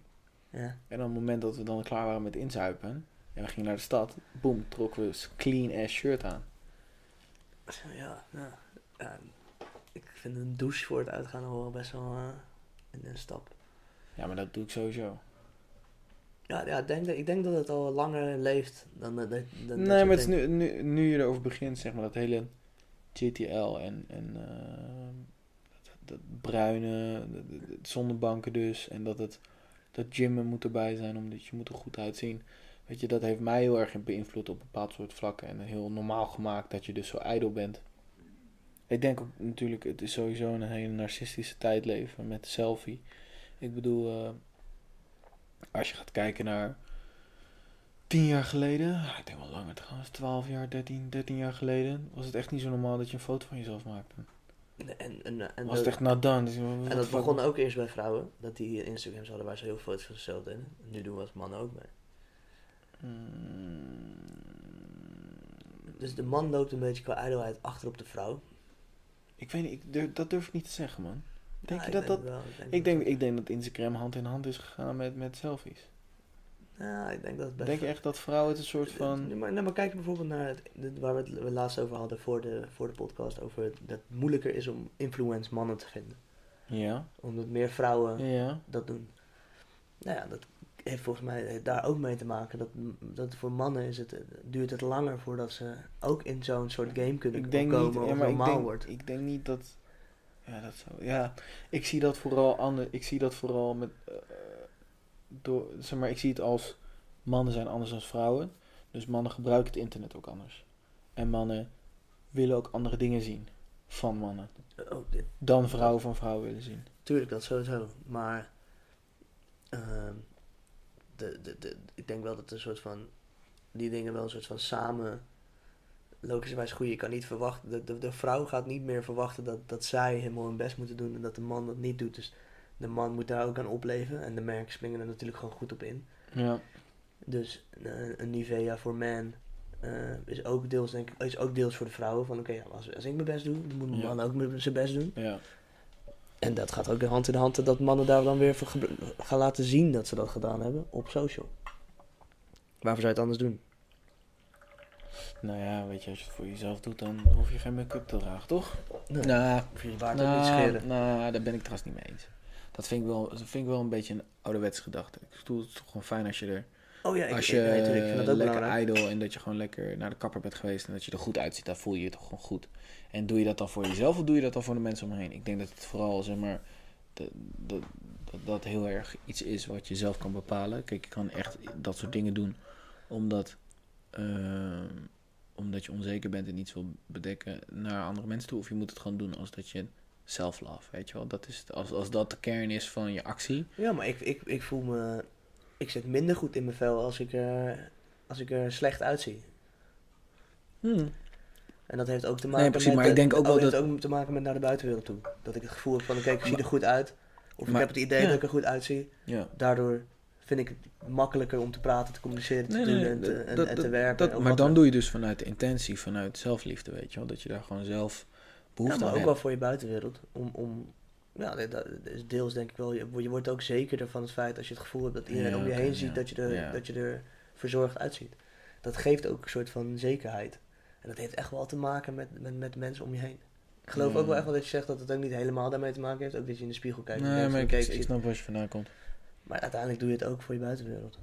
Ja. En op het moment dat we dan klaar waren met inzuipen en we gingen naar de stad, boem, trokken we een clean ass shirt aan. Ja, ja. ja, ik vind een douche voor het uitgaan wel best wel eh, een stap. Ja, maar dat doe ik sowieso. Ja, ja ik, denk dat, ik denk dat het al langer leeft dan dat. dat, nee, maar het is nu, nu, nu je erover begint, zeg maar, dat hele GTL en, en eh, dat, dat bruine, zonnebanken dus, en dat het dat gymmen moet erbij zijn, omdat je moet er goed uitzien. Weet je, dat heeft mij heel erg beïnvloed op een bepaald soort vlakken en heel normaal gemaakt dat je dus zo ijdel bent. Ik denk ook natuurlijk, het is sowieso een hele narcistische tijd leven met selfie. Ik bedoel, eh, als je gaat kijken naar tien jaar geleden, ja, ik denk wel langer trouwens, 12 jaar, 13, 13 jaar geleden, was het echt niet zo normaal dat je een foto van jezelf maakte. En, en, en, Was het echt not done. Dus, en dat begon ook eerst bij vrouwen, dat die Instagrams hadden waar ze heel veel foto's van zichzelf deden. Nu doen we als mannen ook mee. Mm, Dus de man loopt een beetje qua ijdelheid achter op de vrouw. ik weet niet, ik durf- dat durf ik niet te zeggen, man. Denk je ik dat dat... wel, ik denk Ik denk, dat- ik denk dat Instagram hand in hand is gegaan met, met selfies. Ja, ik denk dat het best Denk je echt dat vrouwen het een soort Nee, van... maar, kijk bijvoorbeeld naar het, waar we het laatst over hadden voor de, voor de podcast. Over het, dat het moeilijker is om influence mannen te vinden. Ja, Omdat meer vrouwen ja. dat doen. Nou ja, dat heeft volgens mij daar ook mee te maken. Dat, dat voor mannen is het, duurt het langer voordat ze ook in zo'n soort game kunnen Ik denk komen. niet, ja, of ik normaal denk, wordt. ik denk niet dat... Ja, dat zou... Ja, ik zie dat vooral ander, Ik zie dat vooral met... eh, door, zeg maar, ik zie het als... Mannen zijn anders dan vrouwen. Dus mannen gebruiken het internet ook anders. En mannen willen ook andere dingen zien. van mannen. Oh, dit, Dan vrouwen van vrouwen willen zien. tuurlijk, dat sowieso. Maar ehm, de, de, de, ik denk wel dat een soort van die dingen wel een soort van samen logischerwijs goed. Je kan niet verwachten, de, de, de vrouw gaat niet meer verwachten dat, dat zij helemaal hun best moeten doen en dat de man dat niet doet. Dus de man moet daar ook aan opleven en de merken springen er natuurlijk gewoon goed op in. Ja. Dus een Nivea voor man eh, is, ook deels, denk ik, is ook deels voor de vrouwen. Van oké, als, als ik mijn best doe, dan moet mijn Ja. man ook zijn best doen. Ja. En dat gaat ook hand in hand dat mannen daar dan weer voor gaan laten zien dat ze dat gedaan hebben op social. Waarvoor zou je het anders doen? Nou ja, weet je, als je het voor jezelf doet, dan hoef je geen make-up te dragen, toch? Nee. Nou, Of je je baard ook niet scheren. nou, daar ben ik trouwens niet mee eens. Dat vind ik wel, dat vind ik wel een beetje een ouderwetse gedachte. Ik bedoel, het is toch gewoon fijn als je er, Oh ja, ik, als je nee, tuurlijk, ik vind dat ook lekker belangrijk. idol en dat je gewoon lekker naar de kapper bent geweest en dat je er goed uitziet, dan voel je je toch gewoon goed. En doe je dat dan voor jezelf of doe je dat dan voor de mensen omheen? Ik denk dat het vooral, zeg maar, de- de- dat dat heel erg iets is wat je zelf kan bepalen. Kijk, je kan echt dat soort dingen doen omdat, ehm, omdat je onzeker bent en iets wil bedekken naar andere mensen toe. Of je moet het gewoon doen als dat je self-love, weet je wel. Dat is het, als, als dat de kern is van je actie. Ja, maar ik, ik, ik voel me... Ik zit minder goed in mijn vel als ik er, als ik er slecht uitzie. En dat heeft ook te maken Nee, precies, met... maar ik denk ook oh, wel heeft dat- ook te maken met naar de buitenwereld toe. Dat ik het gevoel heb van, oké, ik zie er goed uit. Of ik heb het idee ja. dat ik er goed uitzie. Ja. Daardoor vind ik het makkelijker om te praten, te communiceren, te Nee, doen nee, en, te, dat- en, te werken. dat- maar dan doe je dus vanuit de intentie, vanuit zelfliefde, weet je wel. Dat je daar gewoon zelf Ja, behoefte maar aan ook wel voor je buitenwereld. Om, om, ja, dat is deels denk ik wel. Je, je wordt ook zekerder van het feit als je het gevoel hebt dat iedereen Ja, om je heen ziet ja. dat, je er, Ja. dat je er verzorgd uitziet. Dat geeft ook een soort van zekerheid. En dat heeft echt wel te maken met, met, met mensen om je heen. Ik geloof Ja. ook wel echt wel dat je zegt dat het ook niet helemaal daarmee te maken heeft. Ook dat je in de spiegel kijkt. Nee, maar ik, ik zie- snap waar je vandaan komt. Maar uiteindelijk doe je het ook voor je buitenwereld.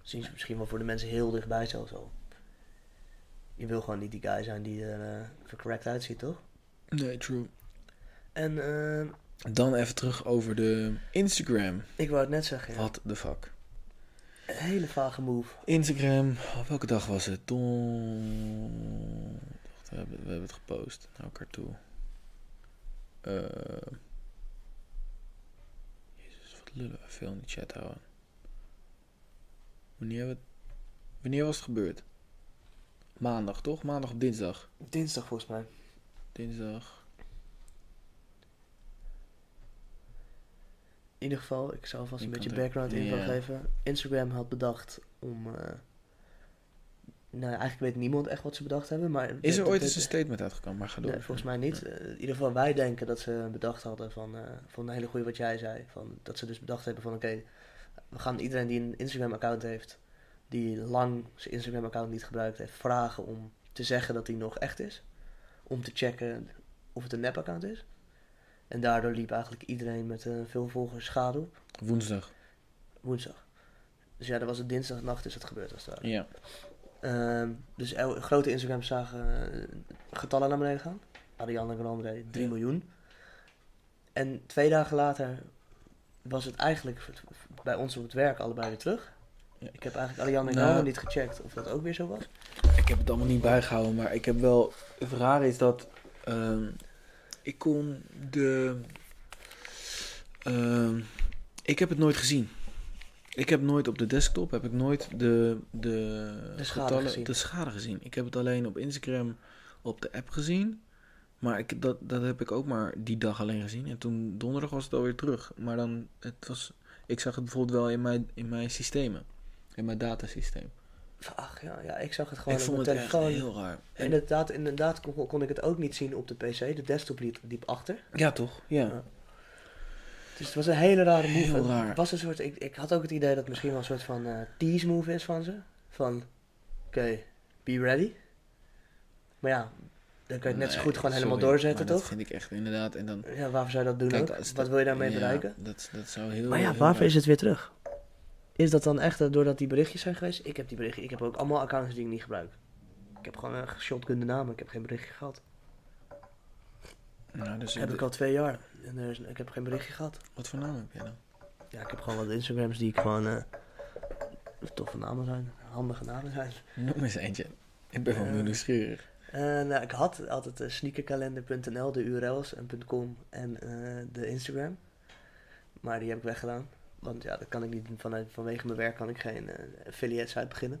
Misschien, misschien wel voor de mensen heel dichtbij zelfs al. Je wil gewoon niet die guy zijn die er vercorrect uitziet, toch? Nee, true. En eh, Dan even terug over de Instagram. ik wou het net zeggen, ja. What the fuck. Een hele vage move. Instagram, oh, welke dag was het? Don... We, hebben, we hebben het gepost naar elkaar toe. Eh wat lullen we veel in die chat houden. Wanneer, we Wanneer was het gebeurd? Maandag, toch? Maandag of dinsdag? Dinsdag volgens mij. Dinsdag. In ieder geval, ik zal vast een beetje background info ja. geven. Instagram had bedacht om... eh, nou, eigenlijk weet niemand echt wat ze bedacht hebben, maar... Is er dat- ooit dat- eens een statement uitgekomen? Maar ga door. Nee, volgens mij niet. Eh, in ieder geval, wij denken dat ze bedacht hadden van, eh, van een hele goede wat jij zei. Van, dat ze dus bedacht hebben van, oké, we gaan iedereen die een Instagram-account heeft, die lang zijn Instagram-account niet gebruikt heeft, vragen om te zeggen dat hij nog echt is. Om te checken of het een nep-account is. En daardoor liep eigenlijk iedereen met eh, veel volgers schade op. Woensdag. Woensdag. Dus ja, dat was het dinsdagnacht is het gebeurd als het ware. Ja. Ehm, dus grote Instagrams zagen eh, getallen naar beneden gaan. Ariana Grande 3 Ja. miljoen. En twee dagen later was het eigenlijk bij ons op het werk allebei weer terug. Ja. Ik heb eigenlijk Ariana Nou. Grande niet gecheckt of dat ook weer zo was. Ik heb het allemaal niet bijgehouden, maar ik heb wel. Het rare is dat. ehm, ik kon de. ehm, ik heb het nooit gezien. Ik heb nooit op de desktop heb ik nooit de, de, De schade getallen- gezien. de schade gezien. Ik heb het alleen op Instagram op de app gezien. Maar ik, dat, dat heb ik ook maar die dag alleen gezien. En toen donderdag was het alweer terug. Maar dan, het was, ik zag het bijvoorbeeld wel in mijn, in mijn systemen. In mijn datasysteem. Ach ja, ja ik zag het gewoon ik op vond mijn het echt heel raar. En, Inderdaad, inderdaad kon, kon ik het ook niet zien op de PC. De desktop liep, liep achter. ja, toch? Ja. Ja. Dus het was een hele rare move. Heel Het raar. Was een soort, ik, ik had ook het idee dat het misschien wel een soort van eh, tease move is van ze. Van, oké, be ready. Maar ja, dan kan je het net zo Nee, goed gewoon helemaal sorry, doorzetten, maar toch? Dat vind ik echt inderdaad. En dan, Ja, waarvoor zou je dat doen Kijk, ook? Wat wil je daarmee ja, bereiken? Dat, dat zou heel. Maar ja, heel waarvoor is het weer terug? Is dat dan echt doordat die berichtjes zijn geweest? Ik heb die berichtjes, ik heb ook allemaal accounts die ik niet gebruik. Ik heb gewoon een shotgun de naam, ik heb geen berichtje gehad. Nou, dus heb ik al twee jaar. En er is, ik heb geen berichtje gehad. Wat voor naam heb jij dan? Ja, ik heb gewoon wat Instagrams die ik gewoon eh, toffe namen zijn, handige namen zijn. Noem eens eentje. Ik ben wel nu nieuwsgierig. Eh, nou, ik had altijd uh, sneakerkalender.nl, de URL's en .com en de Instagram. Maar die heb ik weggedaan. Want ja, dat kan ik niet vanuit, vanwege mijn werk kan ik geen affiliate site beginnen.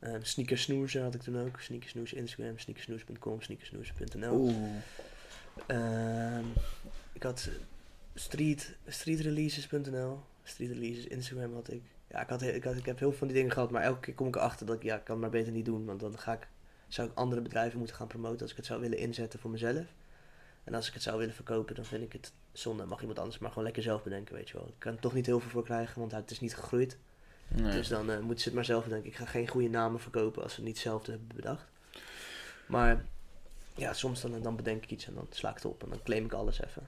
Uh, Sneakersnoezer had ik toen ook. Sneakersnoes Instagram, sneakersnoes.com, sneakersnoes.nl. Ehm, ik had street, streetreleases.nl, street releases Instagram had ik. Ja, ik, had, ik, had, ik heb heel veel van die dingen gehad, maar elke keer kom ik erachter dat ik, ja, ik kan het maar beter niet doen. Want dan ga ik, zou ik andere bedrijven moeten gaan promoten als ik het zou willen inzetten voor mezelf. En als ik het zou willen verkopen, dan vind ik het zonde. Mag iemand anders maar gewoon lekker zelf bedenken, weet je wel. Ik kan er toch niet heel veel voor krijgen, want het is niet gegroeid. Nee. Dus dan eh, moeten ze het maar zelf bedenken. Ik ga geen goede namen verkopen als ze het niet zelf hebben bedacht. Maar ja, soms dan, dan bedenk ik iets en dan sla ik het op en dan claim ik alles even.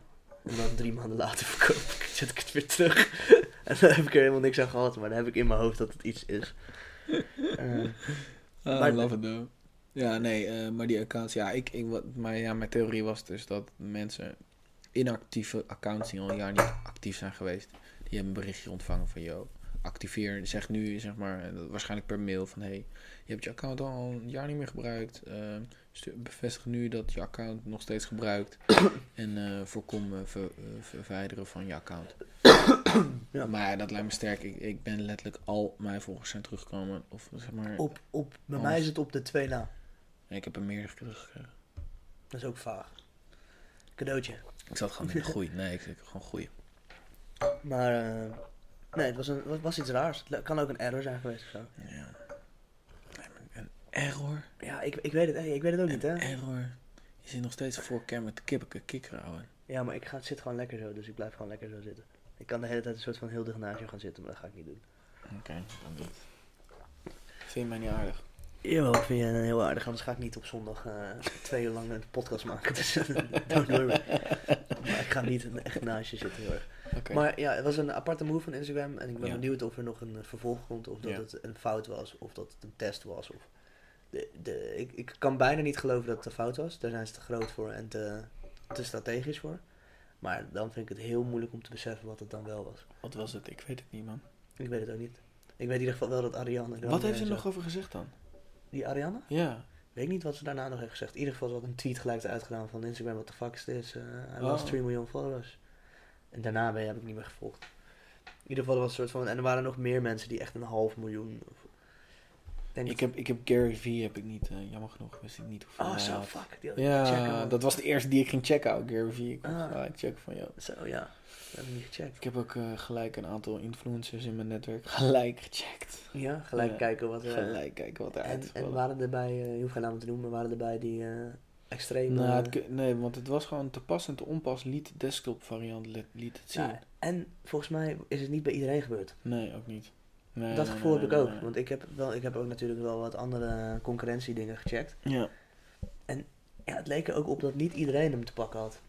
En dan drie maanden later verkoop ik, zet ik het weer terug. en dan heb ik er helemaal niks aan gehad, maar dan heb ik in mijn hoofd dat het iets is. Maar- I love it though. Ja, nee, eh, maar die accounts, ja, ik, ik, wat, maar ja, mijn theorie was dus dat mensen inactieve accounts die al een jaar niet actief zijn geweest, die hebben een berichtje ontvangen van, yo, activeer, zeg nu, zeg maar, waarschijnlijk per mail van, hey, je hebt je account al een jaar niet meer gebruikt, eh, bevestig nu dat je account nog steeds gebruikt en eh, voorkom eh, ver- verwijderen van je account. Ja. Maar ja, dat lijkt me sterk. Ik, ik ben letterlijk al mijn volgers zijn teruggekomen. Of zeg maar, op, op, bij mij is het op de twee na. ik heb er meer teruggekregen. Dat is ook vaag. Cadeautje. Ik zat gewoon in de groei. Nee, ik, ik gewoon groeien. Maar eh, nee, het was, een, was iets raars. Het kan ook een error zijn geweest of zo. Ja. Nee, Een error. Ja, ik, ik, weet het, ik weet het ook niet, hè. Error. Je zit nog steeds voor cam met kippen, kikker houden. Ja, maar ik ga, zit gewoon lekker zo, dus ik blijf gewoon lekker zo zitten. Ik kan de hele tijd een soort van heel dicht naast je gaan zitten, maar dat ga ik niet doen. Oké, dan niet. Vind je mij niet aardig? Jawel, ik vind je heel aardig, anders ga ik niet op zondag eh, twee uur lang een podcast maken. Dus don't worry. Maar ik ga niet echt naast je zitten heel erg. Maar ja, het was een aparte move van Instagram en ik ben Ja. benieuwd of er nog een eh, vervolg komt. Of dat Ja. het een fout was, of dat het een test was. Of de, de, ik, ik kan bijna niet geloven dat het een fout was. Daar zijn ze te groot voor en te, te strategisch voor. Maar dan vind ik het heel moeilijk om te beseffen wat het dan wel was. Wat was het? Ik weet het niet, man. Ik weet het ook niet. Ik weet in ieder geval wel dat Ariane... Wat heeft ze er nog over gezegd dan? Die Ariane? Ja. Weet niet wat ze daarna nog heeft gezegd. In ieder geval is er een tweet gelijk uitgedaan van Instagram. What the fuck is? Uh, hij was Oh. 3 miljoen followers. En daarna ben, heb ik niet meer gevolgd. In ieder geval was een soort van... En er waren nog meer mensen die echt een half miljoen... Of, denk Ik heb, ik heb Gary V heb ik niet, eh, jammer genoeg, wist ik niet hoeveel Oh, zo, had. fuck. Die had ik checken, Ja, dat was de eerste die ik ging checken ook, Gary V. Ik Ah. gelijk checken van, jou. Zo, ja. Dat heb ik niet gecheckt. Ik heb ook eh, gelijk een aantal influencers in mijn netwerk gelijk gecheckt. Ja, gelijk Ja, kijken wat er... Gelijk kijken wat eruit en, waren erbij... eh, je hoeft geen namen te noemen, maar waren erbij die... eh extreem... Nou, eh, het kun- nee, want het was gewoon te pas en te onpas. Liet de desktop variant liet, liet het zien. ja, en volgens mij is het niet bij iedereen gebeurd. Nee, ook niet. Nee, dat nee, gevoel nee, heb ik ook. Want ik heb, wel, ik heb ook natuurlijk wel wat andere concurrentiedingen gecheckt. Ja. Ja, het leek er ook op dat niet iedereen hem te pakken had.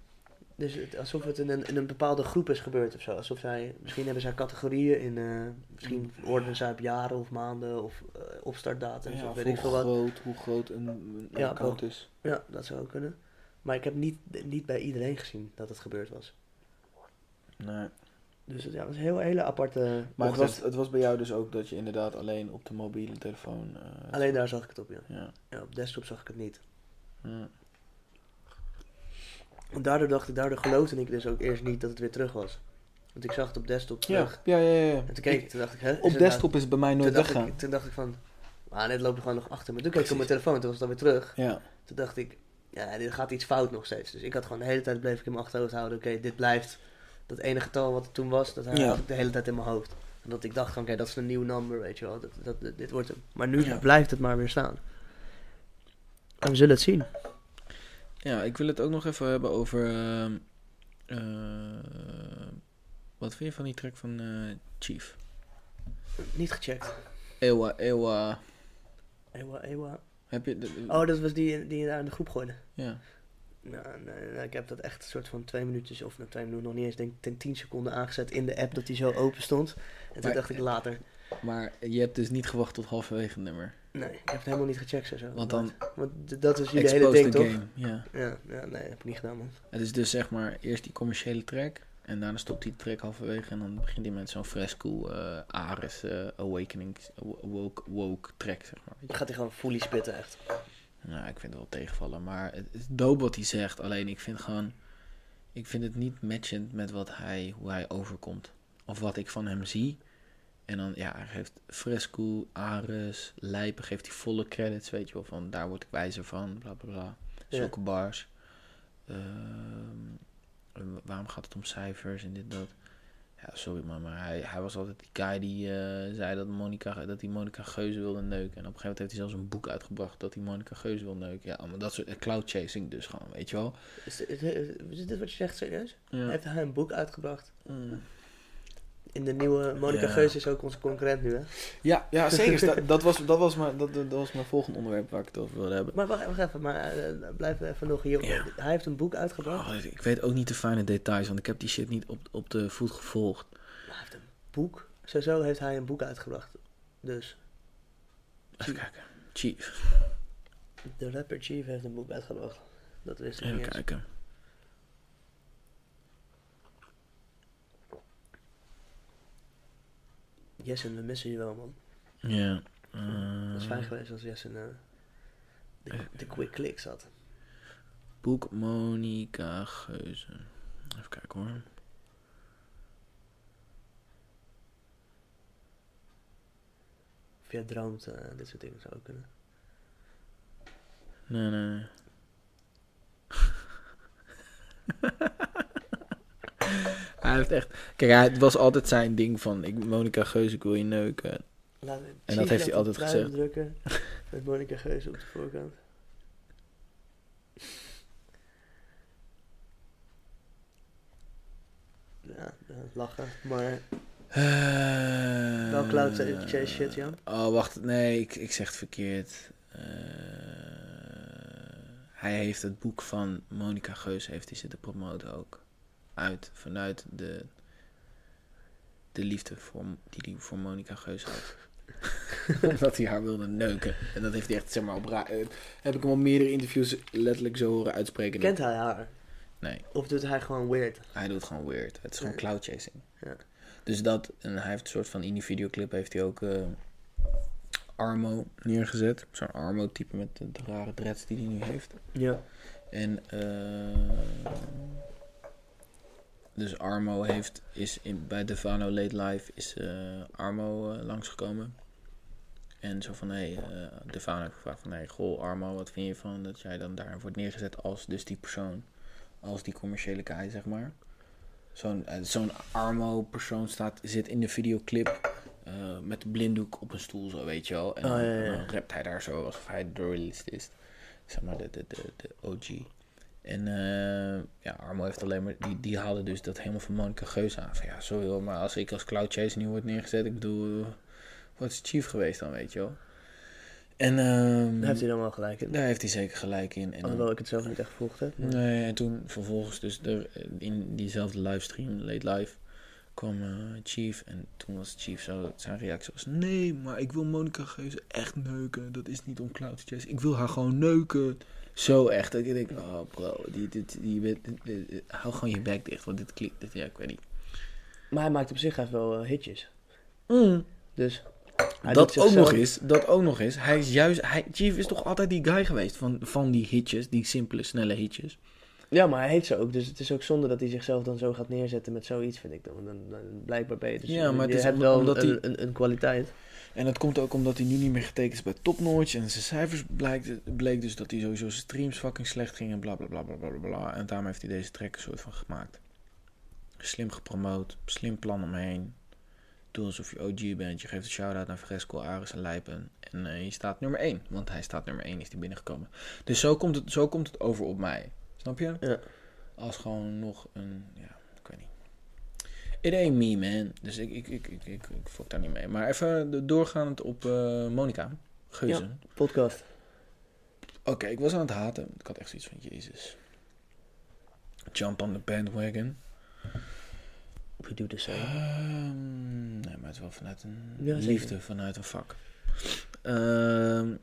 Dus het, alsof het in een, in een bepaalde groep is gebeurd of zo. Alsof zij, misschien hebben zij categorieën in, eh, misschien ordenen zij op jaren of maanden of eh, opstartdatums ja of weet ik veel wat. groot, hoe groot een, een Ja, account is. Ja, dat zou ook kunnen. Maar ik heb niet, niet bij iedereen gezien dat het gebeurd was. Nee. Dus het ja, was een heel, hele aparte Maar het was, het was bij jou dus ook dat je inderdaad alleen op de mobiele telefoon... eh, Alleen daar zag ik het op, ja. Ja. ja. Op desktop zag ik het niet. ja. En daardoor dacht ik, daardoor geloofde ik dus ook eerst niet dat het weer terug was. Want ik zag het op desktop Ja, terug. ja, ja, ja. En toen keek ik, toen dacht ik, hè? op nou- desktop is het bij mij nooit weggaan. ik, toen dacht ik van, maar dit loopt er gewoon nog achter. Maar toen keek ik op mijn telefoon, toen was het dan weer terug. Ja. Toen dacht ik, ja, dit gaat iets fout nog steeds. Dus ik had gewoon de hele tijd bleef ik in mijn achterhoofd houden. Oké, dit blijft dat ene getal wat het toen was, dat Ja. had ik de hele tijd in mijn hoofd. En dat ik dacht, van, oké, dat is een nieuw number, weet je wel. Dat, dat, dat- dit wordt hem. Maar nu Ja. blijft het maar weer staan. En we zullen het zien. Ja, ik wil het ook nog even hebben over... ehm, eh, wat vind je van die track van eh, Chief? Niet gecheckt. Ewa, Ewa... Ewa, ewa. Heb je... de- Oh, dat was die, die je daar in de groep gooide. Ja. Nou, nee, ik heb dat echt een soort van twee minuutjes, of nou, twee minuten nog niet eens, denk ik, ten tien seconden aangezet in de app dat die zo open stond. En toen dacht ik later, Maar je hebt dus niet gewacht tot halverwege het nummer. Nee, ik heb het helemaal niet gecheckt zo. Want dan Want dat is jullie hele ding, toch? game. Ja. Ja, ja, nee, heb ik niet gedaan, man. Het is dus zeg maar eerst die commerciële track. En daarna stopt die track halverwege. En dan begint hij met zo'n fresco eh Ares eh, Awakening. Woke, woke track, zeg maar. Dan gaat hij gewoon fully spitten, echt. Nou, ik vind het wel tegenvallen. Maar het is dope wat hij zegt. Alleen ik vind gewoon... Ik vind het niet matchend met wat hij, hoe hij overkomt. Of wat ik van hem zie. En dan, ja, hij geeft Fresco, Ares, Lijpen, geeft hij volle credits, weet je wel. Van, daar word ik wijzer van, bla bla bla. Ja. Zulke bars. Ehm, waarom gaat het om cijfers en dit, dat? Ja, sorry man, maar hij, hij was altijd die guy die eh, zei dat, Monica, dat hij Monica Geuze wilde neuken. En op een gegeven moment heeft hij zelfs een boek uitgebracht dat hij Monica Geuze wil neuken. Ja, maar dat soort eh, cloud chasing dus gewoon, weet je wel. Is, dit- is, dit- is dit wat je zegt serieus? Ja. Heeft hij een boek uitgebracht? Mm. In de nieuwe... Monica Ja. Geus is ook onze concurrent nu, hè? Ja, ja zeker. dat, dat, was, dat, was mijn, dat, dat was mijn volgende onderwerp waar ik het over wilde hebben. Maar wacht, wacht even, maar eh, blijf even nog hier. Ja. Hij heeft een boek uitgebracht. Oh, ik weet ook niet de fijne details, want ik heb die shit niet op, op de voet gevolgd. Hij heeft een boek. Sowieso heeft hij een boek uitgebracht. Dus Even kijken. Chief. de rapper Chief heeft een boek uitgebracht. Dat wist ik Even niet kijken. Jessen, we missen je wel, man. Ja. Het was eh, fijn geweest als Jessen eh, de, de quick clicks had. Boek Monica Geuze. Even kijken hoor. Of jij droomt, eh, dit soort dingen zou kunnen. Nee, nee. hij heeft echt... Kijk, hij, het was altijd zijn ding van... Ik, Monica Geuze, ik wil je neuken. Laat- dat Chief heeft hij altijd gezegd. drukken met Monica Geuze op de voorkant. Ja, lachen. Maar Eh, Wel cloud chase shit, Jan? Oh, wacht. Nee, ik, ik zeg het verkeerd. Eh, hij heeft het boek van Monica Geus heeft hij zitten promoten ook. Uit, vanuit de, de liefde voor, die hij voor Monica Geus had. Omdat hij haar wilde neuken. En dat heeft hij echt, zeg maar, op ra- eh, heb ik hem op meerdere interviews letterlijk zo horen uitspreken. kent hij haar? Nee, Of doet hij gewoon weird? hij doet gewoon weird. Het is gewoon Nee. cloud chasing. Ja. Dus dat, en hij heeft een soort van in die videoclip heeft hij ook eh, Armo neergezet. Zo'n Armo-type met de, de rare dreads die hij nu heeft. Ja. En eh, dus Armo heeft, is in, bij Devano Late Live is eh, Armo eh, langsgekomen. En zo van, hé, hey, eh, Devano heeft gevraagd van, hé, hey, goh Armo, wat vind je van dat jij dan daar wordt neergezet als dus die persoon, als die commerciële guy, zeg maar. Zo'n zo'n Armo-persoon staat, zit in de videoclip met de blinddoek op een stoel, zo weet je wel. En Oh, ja, ja, dan rapt hij daar zo alsof hij de realist is. Zeg maar de, de, de, de OG. En eh, ja, Armo heeft alleen maar, die, die haalde dus dat helemaal van Monica Geus aan. Van ja, sorry hoor, maar als ik als Cloud Chase nu word neergezet, ik bedoel, eh, wat is Chief geweest dan, weet je wel. En ehm, Daar heeft hij dan wel gelijk in. daar heeft hij zeker gelijk in. En dan- Alhoewel ik het zelf niet echt gevolgd heb. maar- Nee, en toen vervolgens dus er, in diezelfde livestream, Late Live, kwam eh, Chief. En toen was Chief zo, zijn reactie was, nee, maar ik wil Monica Geuze echt neuken. Dat is niet om cloud te chasen. Ik wil haar gewoon neuken. Zo echt. Dat ik denk, oh bro, die, dit, die, dit- hou gewoon je bek dicht, want dit klinkt, dit, ja, ik weet niet. Maar hij maakt op zich echt wel eh, hitjes. Dus hij doet dat ook nog is, dat ook nog is, hij is juist, hij, Chief is toch altijd die guy geweest van, van die hitjes, die simpele, snelle hitjes. Ja, maar hij heet ze ook. Dus het is ook zonde dat hij zichzelf dan zo gaat neerzetten met zoiets, vind ik dan. Dan, dan blijkbaar ben je dus... Ja, maar het je is om- wel omdat een, hij- een, een kwaliteit. En dat komt ook omdat hij nu niet meer getekend is bij Topnotch. En zijn cijfers blijkt, bleek dus dat hij sowieso zijn streams fucking slecht ging. En bla bla bla bla bla bla. En daarom heeft hij deze track een soort van gemaakt. Slim gepromoot. Slim plan omheen. Doe alsof je OG bent. Je geeft een shout-out naar Fresco, Aris en Lijpen. En eh, je staat nummer 1. Want hij staat nummer 1 is die binnengekomen. Dus zo komt het, zo komt het over op mij. Snap je? Ja. Als gewoon nog een... Ja. It ain't me, man. Dus ik, ik, ik, ik, ik, ik fok daar niet mee. Maar even doorgaand op eh Monica Geuzen. Podcast. Oké, ik was aan het haten. Ik had echt zoiets van, jezus. Jump on the bandwagon. We do the same. Nee, maar het is wel vanuit een Ja, liefde, vanuit een vak. Ehm,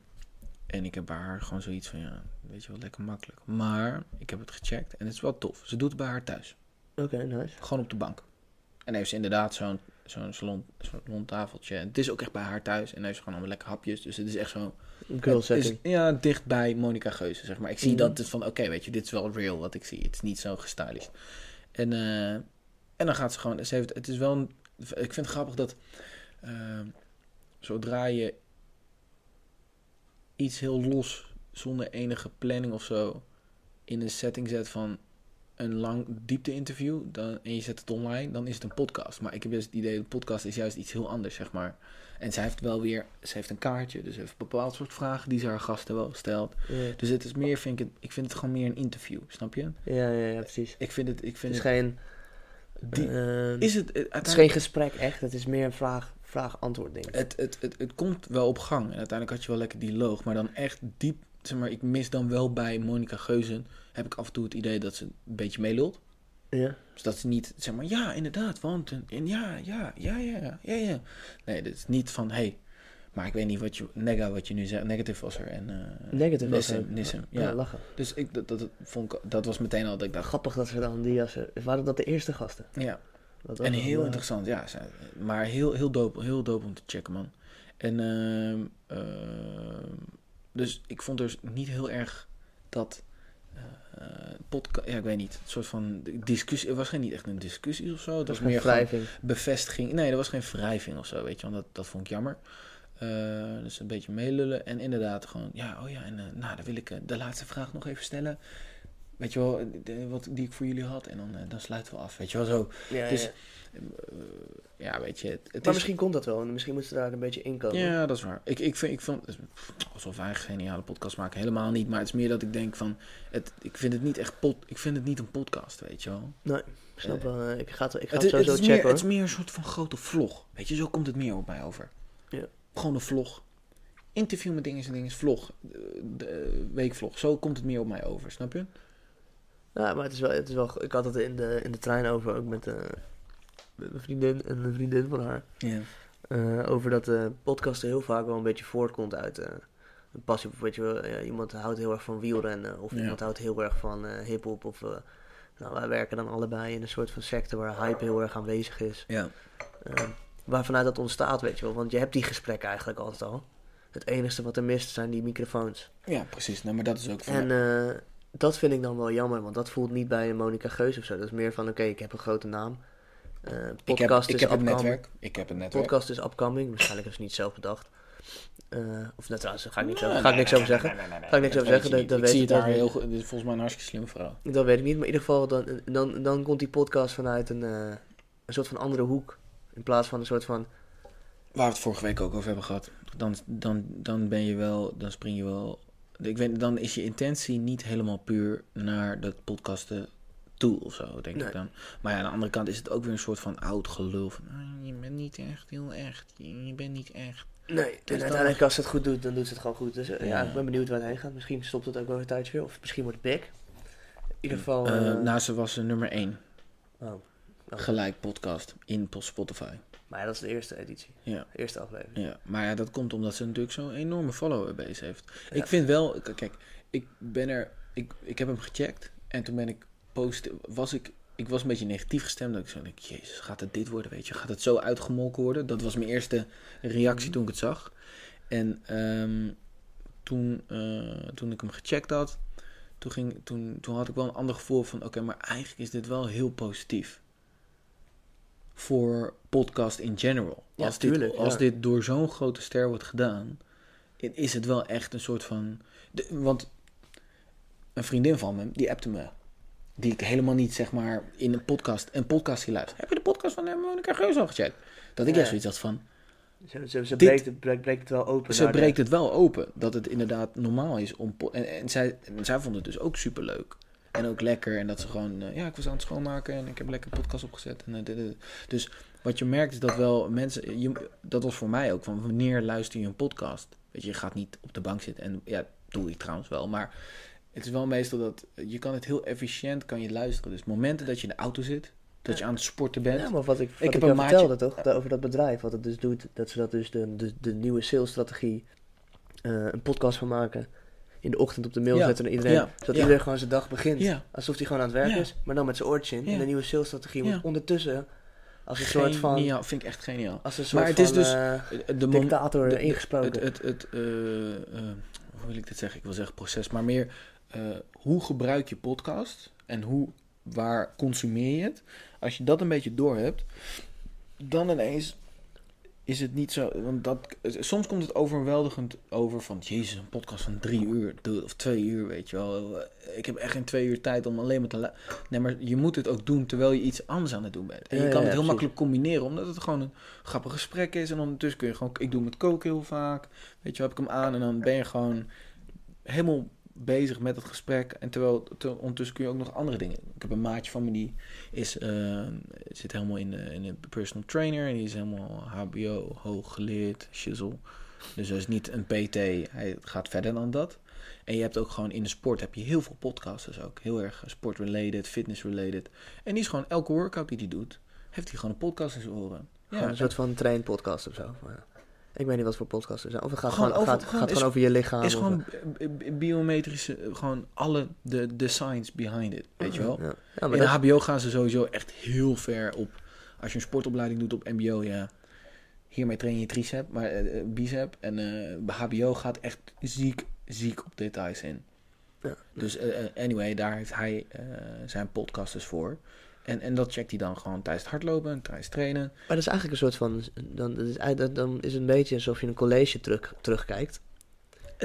en ik heb bij haar gewoon zoiets van, ja, weet je wel, lekker makkelijk. Maar ik heb het gecheckt en het is wel tof. Ze doet het bij haar thuis. Oké, nice. Gewoon op de bank. En heeft ze inderdaad zo'n zo'n salon, salontafeltje. En het is ook echt bij haar thuis. En hij heeft gewoon allemaal lekker hapjes. Dus het is echt zo... Girl het is, setting. ja, dicht bij Monica Geuze, zeg maar. Ik zie Mhm. dat het van, oké, weet je, dit is wel real wat ik zie. Het is niet zo gestylish. En, eh, en dan gaat ze gewoon... Ze heeft, het is wel een, ik vind het grappig dat... eh, zodra je iets heel los, zonder enige planning of zo... in een setting zet van een lang diepte-interview... Dan, en je zet het online, dan is het een podcast. Maar ik heb dus het idee, een podcast is juist iets heel anders, zeg maar. En zij heeft wel weer... Ze heeft een kaartje, dus ze heeft een bepaald soort vragen... die ze haar gasten wel stelt. Ja. Dus het is meer, vind ik, het, ik vind het gewoon meer een interview, snap je? Ja, ja, ja, precies. Ik vind het, ik Het vind is het, geen... die, eh, is het, het, het is geen gesprek echt, het is meer een vraag- vraag-antwoord ding. het, het, het, het komt wel op gang. En uiteindelijk had je wel lekker dialoog, maar dan echt diep, zeg maar, ik mis dan wel bij Monica Geuzen, heb ik af en toe het idee dat ze een beetje meelult. Ja. Dus dat ze niet, zeg maar, ja, inderdaad, want, en, en ja, ja, ja, ja, ja, ja. Nee, dit is niet van, hé, hey, maar ik weet niet wat je, nega wat je nu zegt, negative was er en... eh Negative was er. Nissim, Ja, ja. lachen. Dus ik, dat, dat, dat vond ik, dat was meteen al dat ik dacht, Grappig dat ze dan die jassen... Waren dat de eerste gasten? ja, Dat En heel eh, interessant, ja. ze- Maar heel, heel, dope, heel dope om te checken, man. En ehm, dus ik vond dus niet heel erg dat podcast, ja, ik weet niet, een soort van discussie. Het was geen niet echt een discussie of zo. Het Dat was meer wrijving. bevestiging. Nee, er was geen wrijving of zo, weet je, want dat, dat vond ik jammer. Eh, dus een beetje meelullen en inderdaad gewoon, ja, oh ja, en eh, nou, dan wil ik eh, de laatste vraag nog even stellen. Weet je wel, eh, de- wat, die ik voor jullie had. En dan, eh, dan sluiten we af, weet je wel, zo. Ja, Dus, ja. Eh, ja, weet je, het, het Maar is... misschien komt dat wel. En misschien moeten ze daar een beetje in komen. Ja, dat is waar. Ik, ik vind, ik vond, alsof wij een geniale podcast maken, helemaal niet. Maar het is meer dat ik denk van, het, ik vind het niet echt pot, ik vind het niet een podcast, weet je wel. Ik snap wel. eh, Ik ga het, ik ga Het, sowieso checken meer, het is meer een soort van grote vlog, weet je, zo komt het meer op mij over. Ja. Gewoon een vlog. Interview met dingen en dingen, vlog. De, de weekvlog, zo komt het meer op mij over, snap je? Ja, maar het is wel, het is wel... Ik had het in de, in de trein over, ook met, eh, met mijn vriendin en een vriendin van haar. Ja. eh, over dat de podcast er heel vaak wel een beetje voortkomt uit eh, een passie. Weet je wel, iemand houdt heel erg van wielrennen. Of Ja. iemand houdt heel erg van eh hip-hop. Of, eh, nou, wij werken dan allebei in een soort van sector waar hype heel erg aanwezig is. Ja. Eh, waarvanuit dat ontstaat, weet je wel. Want je hebt die gesprekken eigenlijk altijd al. Het enige wat er mist zijn die microfoons. ja, precies. Nou, maar dat is ook van... En eh, dat vind ik dan wel jammer, want dat voelt niet bij een Monica Geus of zo. Dat is meer van, oké, ik heb een grote naam. Eh, podcast ik heb, ik is heb een upcoming. netwerk. Ik heb een netwerk. Podcast is upcoming. Waarschijnlijk is het niet zelf bedacht. Eh, of net trouwens, daar ga ik niks over, ga ik niks over zeggen. Ga ik niks over zeggen, je dat ik weet zie het daar heel. Dit is volgens mij een hartstikke slimme vrouw. Dat weet ik niet, maar in ieder geval, dan, dan, dan komt die podcast vanuit een, eh, een soort van andere hoek. In plaats van een soort van, Waar we het vorige week ook over hebben gehad. Dan, dan, dan ben je wel, dan spring je wel. Ik weet, dan is je intentie niet helemaal puur naar dat podcasten toe of zo, denk Nee. ik dan. Maar ja, aan de andere kant is het ook weer een soort van oud gelul. Van, ah, je bent niet echt heel echt. Je, je bent niet echt. nee, en dan- uiteindelijk als ze het goed doet, dan doet ze het gewoon goed. Dus eh, ja. Ja. ik ben benieuwd waar het heen gaat. Misschien stopt het ook wel een tijdje weer, of misschien wordt het big. In ieder geval, Eh, eh, nou, ze was nummer 1. oh. Oh. Gelijk podcast in Spotify. maar ja, dat is de eerste editie, Ja. de eerste aflevering. Ja, maar ja, dat komt omdat ze natuurlijk zo'n enorme followerbase heeft. Ja. Ik vind wel, kijk, ik ben er, ik, ik heb hem gecheckt en toen ben ik post, was ik, ik was een beetje negatief gestemd. Dat ik zo denk, jezus, gaat het dit worden, weet je? Gaat het zo uitgemolken worden? Dat was mijn eerste reactie Mhm. toen ik het zag. En ehm, toen, eh, toen ik hem gecheckt had, toen, ging, toen, toen had ik wel een ander gevoel van, oké, maar eigenlijk is dit wel heel positief. Voor podcast in general. Ja, als tuurlijk, dit, als dit door zo'n grote ster wordt gedaan, is het wel echt een soort van. De, want een vriendin van me, die appte me. Die ik helemaal niet, zeg maar, in een podcast, een podcast die luistert. Heb je de podcast van eh, Monica Geus al gecheckt? Dat ik Ja. echt zoiets had van. Ze, ze, ze Dit- breekt, het, breekt, breekt het wel open. Ze de- breekt het wel open. Dat het inderdaad normaal is om. En, en, zij, en zij vond het dus ook super leuk. En ook lekker. En dat ze gewoon. eh, ja, ik was aan het schoonmaken en ik heb lekker een podcast opgezet. En, dit, dit. Dus wat je merkt is dat wel mensen. Je, dat was voor mij ook van wanneer luister je een podcast? Weet je, je gaat niet op de bank zitten. En ja, doe ik trouwens wel. Maar het is wel meestal dat. Je kan het heel efficiënt kan je luisteren. Dus momenten dat je in de auto zit. Dat je aan het sporten bent. Ja, maar wat ik, wat Ik heb een maatje- vertelde toch, over dat bedrijf, wat het dus doet, dat ze dat dus de, de, de nieuwe salesstrategie, eh een podcast van maken, in de ochtend op de mail Ja, zetten naar iedereen, ja, zodat ja. iedereen gewoon zijn dag begint, alsof hij gewoon aan het werk is, maar dan met zijn oortje in. En de nieuwe salesstrategie moet ondertussen Als een soort van... Geniaal, vind ik echt geniaal. Als een soort Maar het is van, dus eh, De dictator de- de- ingesproken. Het, het, het, eh, eh, hoe wil ik dit zeggen? Ik wil zeggen proces, maar meer eh, hoe gebruik je podcast en hoe, waar consumeer je het? Als je dat een beetje door hebt, dan ineens is het niet zo. Want dat, soms komt het overweldigend over van Jezus, een podcast van drie uur of twee uur, weet je wel. Ik heb echt geen twee uur tijd om alleen maar te. Nee, maar je moet het ook doen terwijl je iets anders aan het doen bent. En je Ja, kan ja, het heel precies. makkelijk combineren, omdat het gewoon een grappig gesprek is. En ondertussen kun je gewoon. Ik doe met koken heel vaak. Weet je, wel, heb ik hem aan en dan ben je gewoon helemaal bezig met het gesprek. En terwijl te- ondertussen kun je ook nog andere dingen. Ik heb een maatje van me die is, eh, zit helemaal in de, in de personal trainer. En die is helemaal HBO, hooggeleerd, shizzle. Dus hij is niet een PT, hij gaat verder dan dat. En je hebt ook gewoon in de sport heb je heel veel podcasters ook. Heel erg sport-related, fitness-related. En die is gewoon elke workout die hij doet, heeft hij gewoon een podcast in zijn oren. Gewoon een soort van trainpodcast of zo. Maar, ik weet niet wat voor podcast er zijn. Of het gaat Gewoon gewoon, over- gaat, gewoon gaat is- gewoon over je lichaam. is gewoon biometrische, gewoon alle de, de science behind it, weet je wel. Ja, ja maar In dat, de HBO gaan ze sowieso echt heel ver op. Als je een sportopleiding doet op MBO, ja. Hiermee train je tricep, maar eh, eh, bicep. En eh, bij HBO gaat echt ziek, ziek op details in. ja. Dus eh, eh, anyway, daar heeft hij eh, zijn podcasters voor. En, en dat checkt hij dan gewoon tijdens het hardlopen, tijdens het trainen. Maar dat is eigenlijk een soort van... Dan, dat is, dan is het een beetje alsof je een college terug, terugkijkt.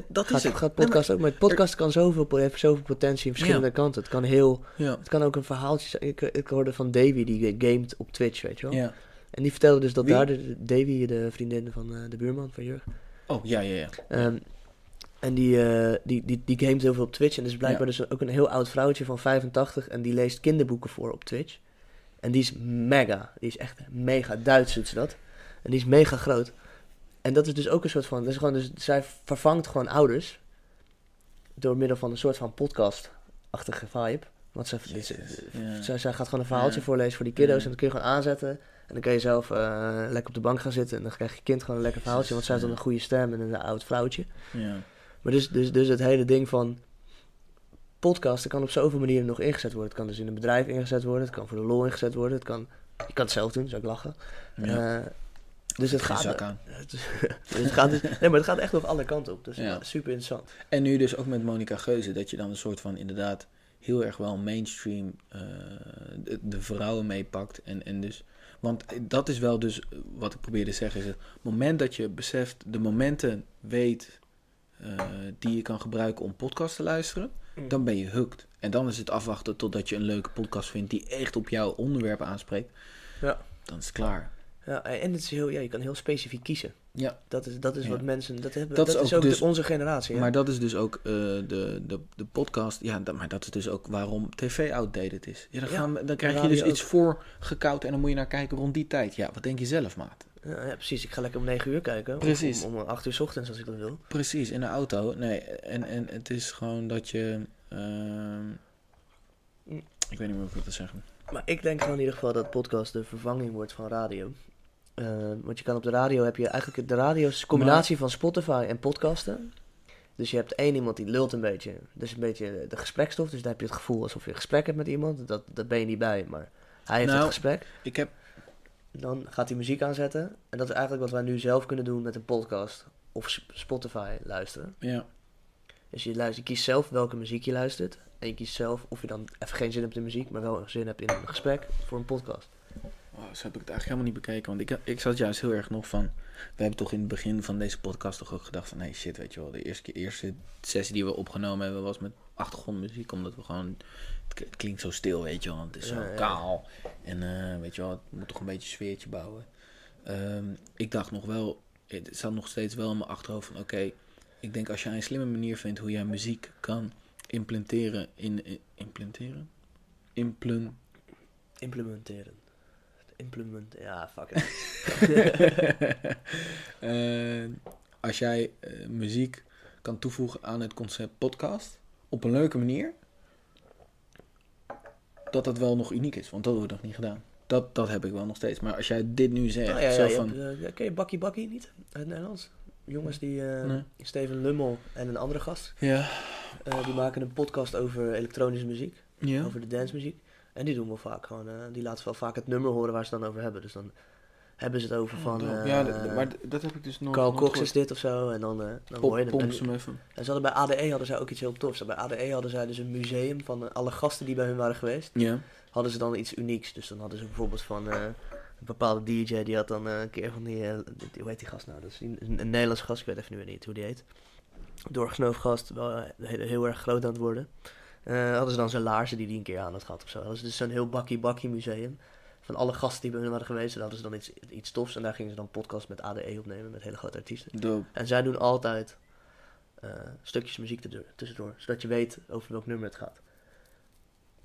Dat Gaat, is het. gaat podcast ook. Maar het podcast kan zoveel, heeft zoveel potentie in verschillende kanten. Het kan heel... Ja, Het kan ook een verhaaltje zijn. Ik, ik hoorde van Davy, die gamet op Twitch, weet je wel. ja. En die vertelde dus dat Wie? daar... De, Davy, de vriendin van eh, de buurman van Jurg. Oh, ja, ja, ja. Ehm, en die, eh, die, die, die gamet heel veel op Twitch. En is blijkbaar dus ook een heel oud vrouwtje van 85. En die leest kinderboeken voor op Twitch. En die is mega. Die is echt mega Duits, doet ze dat. En die is mega groot. En dat is dus ook een soort van... Dat is gewoon dus, zij vervangt gewoon ouders. Door middel van een soort van podcast-achtige vibe. Want ze, Jezus, zij, zij gaat gewoon een verhaaltje voorlezen voor die kiddo's. En dat kun je gewoon aanzetten. En dan kan je zelf eh, lekker op de bank gaan zitten. En dan krijg je kind gewoon een lekker verhaaltje. Want zij heeft dan een goede stem en een oud vrouwtje. ja. Maar dus, dus, dus het hele ding van podcasten kan op zoveel manieren nog ingezet worden. Het kan dus in een bedrijf ingezet worden. Het kan voor de lol ingezet worden. Het kan, je kan het zelf doen, zou ik lachen. ja. Eh, dus het gaat, zak aan. het dus gaat dus, nee, maar het gaat echt nog alle kanten op. Dus Ja. super interessant. En nu dus ook met Monica Geuze, dat je dan een soort van inderdaad heel erg wel mainstream eh, de, de vrouwen meepakt. En, en dus, want dat is wel dus wat ik probeerde te zeggen, is het moment dat je beseft, de momenten weet eh, die je kan gebruiken om podcast te luisteren, dan ben je hooked. En dan is het afwachten totdat je een leuke podcast vindt die echt op jouw onderwerp aanspreekt. Ja. Dan is het klaar. Ja, en het is heel, ja, je kan heel specifiek kiezen. Ja. Dat is, dat is Ja. wat mensen, dat, hebben, Dat dat, is is ook de- dus- onze generatie. Ja. Maar dat is dus ook eh, de, de, de podcast. Ja, dat, maar dat is dus ook waarom tv outdated is. Ja, dan, gaan dan krijg je dus iets ook. voorgekoud en dan moet je naar kijken rond die tijd. Ja, wat denk je zelf, maat? Ja, precies. Ik ga lekker om 9 uur kijken. Precies. Om, om 8 uur 's ochtends als ik dat wil. Precies, in de auto. Nee, en, en het is gewoon dat je. ehm, ik weet niet meer hoe ik wil zeggen. Maar ik denk gewoon in ieder geval dat podcast de vervanging wordt van radio. Eh, want je kan op de radio heb je eigenlijk de radio is een combinatie van Spotify en podcasten. Dus je hebt één iemand die lult een beetje. Dus een beetje de gesprekstof. Dus dan heb je het gevoel alsof je een gesprek hebt met iemand. Dat, dat ben je niet bij, maar hij heeft Nou, het gesprek. Ik heb. Dan gaat hij muziek aanzetten. En dat is eigenlijk wat wij nu zelf kunnen doen met een podcast. Of Sp- Spotify luisteren. Ja, Dus je, luistert, je kiest zelf welke muziek je luistert. En je kiest zelf of je dan even geen zin hebt in muziek, maar wel zin hebt in een gesprek voor een podcast. Oh, zo heb ik het eigenlijk helemaal niet bekeken. Want ik, ik zat juist heel erg nog van. We hebben toch in het begin van deze podcast toch ook gedacht van... Hey shit, weet je wel. De eerste, keer, eerste sessie die we opgenomen hebben was met achtergrondmuziek. Omdat we gewoon... Het klinkt zo stil, weet je wel. want Het is zo Ja, ja. kaal. En eh, weet je wel, het moet toch een beetje een sfeertje bouwen. Ehm, ik dacht nog wel... Het zat nog steeds wel in mijn achterhoofd van... Oké, ik denk als jij een slimme manier vindt hoe jij muziek kan implementeren in... in- implementeren? Implementeren. Implement, ja, fuck it. Eh, als jij eh, muziek kan toevoegen aan het concept podcast op een leuke manier, dat dat wel nog uniek is, want dat wordt nog niet gedaan. Dat, dat heb ik wel nog steeds. Maar als jij dit nu zegt, Nou ja, ja, zo je van, hebt, eh, ja, ken je Bakkie Bakkie niet? Uit het Nederlands? Jongens die, Nee. Steven Lummel en een andere gast, ja, die maken een podcast over elektronische muziek, ja, over de dancemuziek. En die doen wel vaak gewoon, eh, die laten wel vaak het nummer horen waar ze dan over hebben. Dus dan hebben ze het over van, Oh, eh, ja, d- maar dat heb ik dus nooit Carl Cox is dit of zo. En dan, eh dan Pop- hoor je het. En- ze even. En ze hadden bij ADE hadden zij ook iets heel tofs. Bij ADE hadden zij dus een museum van eh, alle gasten die bij hun waren geweest. Ja. Hadden ze dan iets unieks. Dus dan hadden ze bijvoorbeeld van eh, een bepaalde DJ die had dan eh, een keer van die, eh, die- hoe heet die gast nou? Dat is een, een, een Nederlands gast, ik weet even niet hoe die heet. Doorgesnoven gast, wel eh, heel, heel erg groot aan het worden. Eh, hadden ze dan zijn laarzen die die een keer aan had gehad of zo. Hadden ze dus zo'n heel bakkie bakkie museum. Van alle gasten die bij hun waren geweest. En dan hadden ze dan iets, iets tofs. En daar gingen ze dan podcast met ADE opnemen met hele grote artiesten. Dope. En zij doen altijd eh, stukjes muziek tussendoor, zodat je weet over welk nummer het gaat.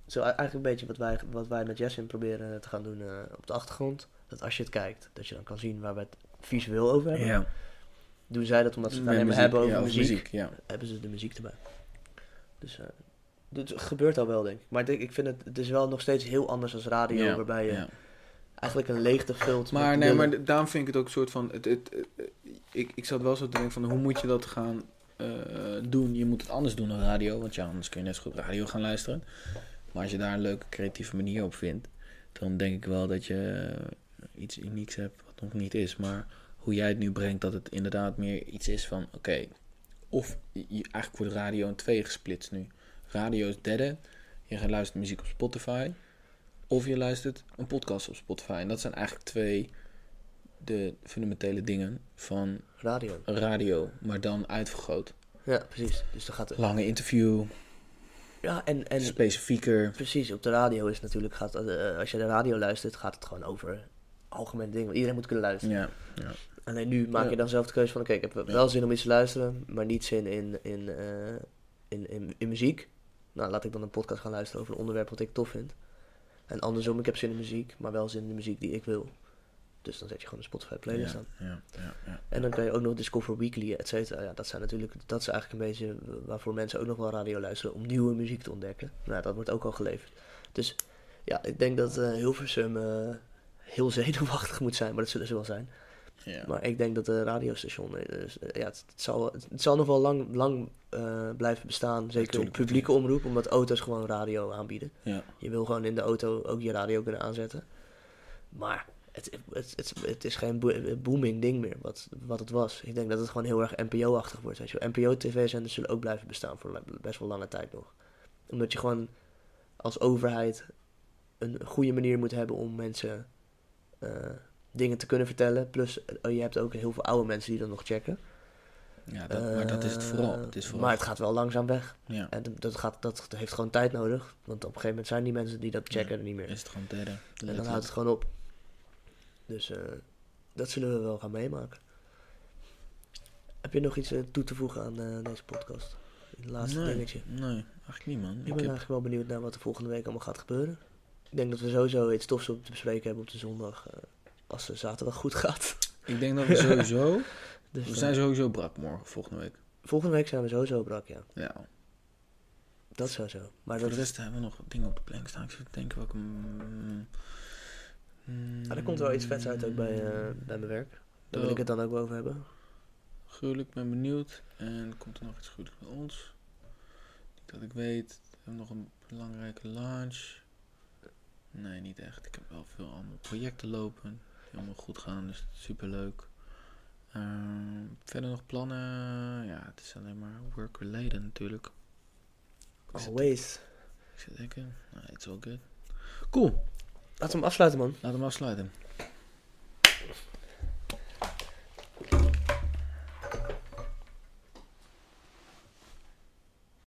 Zo e- eigenlijk een beetje wat wij, wat wij met Jessin proberen te gaan doen eh, op de achtergrond. Dat als je het kijkt, dat je dan kan zien waar we het visueel over hebben. Ja. Doen zij dat omdat ze het alleen maar hebben over ja, muziek, ja. hebben ze de muziek erbij. Dus het gebeurt al wel, denk ik. Maar ik, vind het, het is wel nog steeds heel anders als radio, Ja, waarbij je ja. eigenlijk een leegte vult. Maar nee, maar daarom vind ik het ook een soort van. Het, het, het- ik, ik zat wel zo te denken van hoe moet je dat gaan eh, doen? Je moet het anders doen dan radio, want ja, anders kun je net zo goed radio gaan luisteren. Maar als je daar een leuke creatieve manier op vindt, dan denk ik wel dat je eh, iets unieks hebt wat nog niet is. Maar hoe jij het nu brengt, dat het inderdaad meer iets is van oké. of je, je- eigenlijk wordt radio in twee gesplitst nu. Radio is derde. Je gaat luisteren muziek op Spotify. Of je luistert een podcast op Spotify. En dat zijn eigenlijk twee de fundamentele dingen van Radio. radio, maar dan uitvergroot. Ja, precies. Dus dan gaat het. Lange interview, Ja, en, en specifieker. Precies, op de radio is natuurlijk, gaat, eh, als je de radio luistert, gaat het gewoon over algemene dingen. Want iedereen moet kunnen luisteren. Ja, Alleen nu maak Ja. je dan zelf de keuze van, oké, ik heb Ja. wel zin om iets te luisteren, maar niet zin in, in, eh, in, in, in muziek. Nou, laat ik dan een podcast gaan luisteren over een onderwerp wat ik tof vind. En andersom, ik heb zin in muziek, maar wel zin in de muziek die ik wil. Dus dan zet je gewoon een Spotify playlist ja, aan. ja, ja, ja. En dan kan je ook nog Discover Weekly, et cetera. Ja, dat zijn natuurlijk, dat is eigenlijk een beetje waarvoor mensen ook nog wel radio luisteren om nieuwe muziek te ontdekken. Nou, dat wordt ook al geleverd. Dus ja, ik denk dat eh Hilversum eh, heel zenuwachtig moet zijn, maar dat zullen ze wel zijn. Ja. Maar ik denk dat de radiostation, dus, ja, het, het zal, het zal nog wel lang, lang eh, blijven bestaan. Zeker op publieke omroep, omdat auto's gewoon radio aanbieden. Ja. Je wil gewoon in de auto ook je radio kunnen aanzetten. Maar het, het, het, het is geen bo- booming ding meer wat, wat het was. Ik denk dat het gewoon heel erg NPO-achtig wordt. Weet je. NPO-tv-zenders zullen ook blijven bestaan voor best wel lange tijd nog. Omdat je gewoon als overheid een goede manier moet hebben om mensen dingen te kunnen vertellen. Plus eh, je hebt ook heel veel oude mensen die dan nog checken. Ja, dat, maar dat is het vooral. Het is vooral. Maar het gaat wel langzaam weg. ja. En dat, dat, gaat, dat heeft gewoon tijd nodig. Want op een gegeven moment zijn die mensen die dat checken Ja, er niet meer. Is het gewoon derde. En dan houdt het gewoon op. Dus eh, dat zullen we wel gaan meemaken. Heb je nog iets eh, toe te voegen aan deze podcast? Het laatste nee, dingetje. Nee, eigenlijk niet man. Ik Ik ben heb, eigenlijk wel benieuwd naar wat er volgende week allemaal gaat gebeuren. Ik denk dat we sowieso iets tofs op te bespreken hebben op de zondag. Eh, als de zaterdag goed gaat. ik denk dat we sowieso... Dus, we eh, zijn sowieso brak morgen, volgende week. volgende week zijn we sowieso brak, ja. Ja. Dat sowieso. Maar Voor dat, de rest hebben we nog dingen op de plank staan. Ik denken welke... mm, mm, maar er komt wel iets vets uit ook bij, eh, bij mijn werk. Daar wil ik het dan ook wel over hebben. Gruwelijk, ben benieuwd. En komt er nog iets goeds bij ons? Niet dat ik weet. We hebben nog een belangrijke launch. Nee, niet echt. Ik heb wel veel allemaal projecten lopen. Die allemaal goed gaan, dus super leuk. verder nog plannen? Ja, het is alleen maar work-related natuurlijk. Always. Ik zit denken, nou, it's all good. Cool, Laten we hem afsluiten, man. laten we hem afsluiten.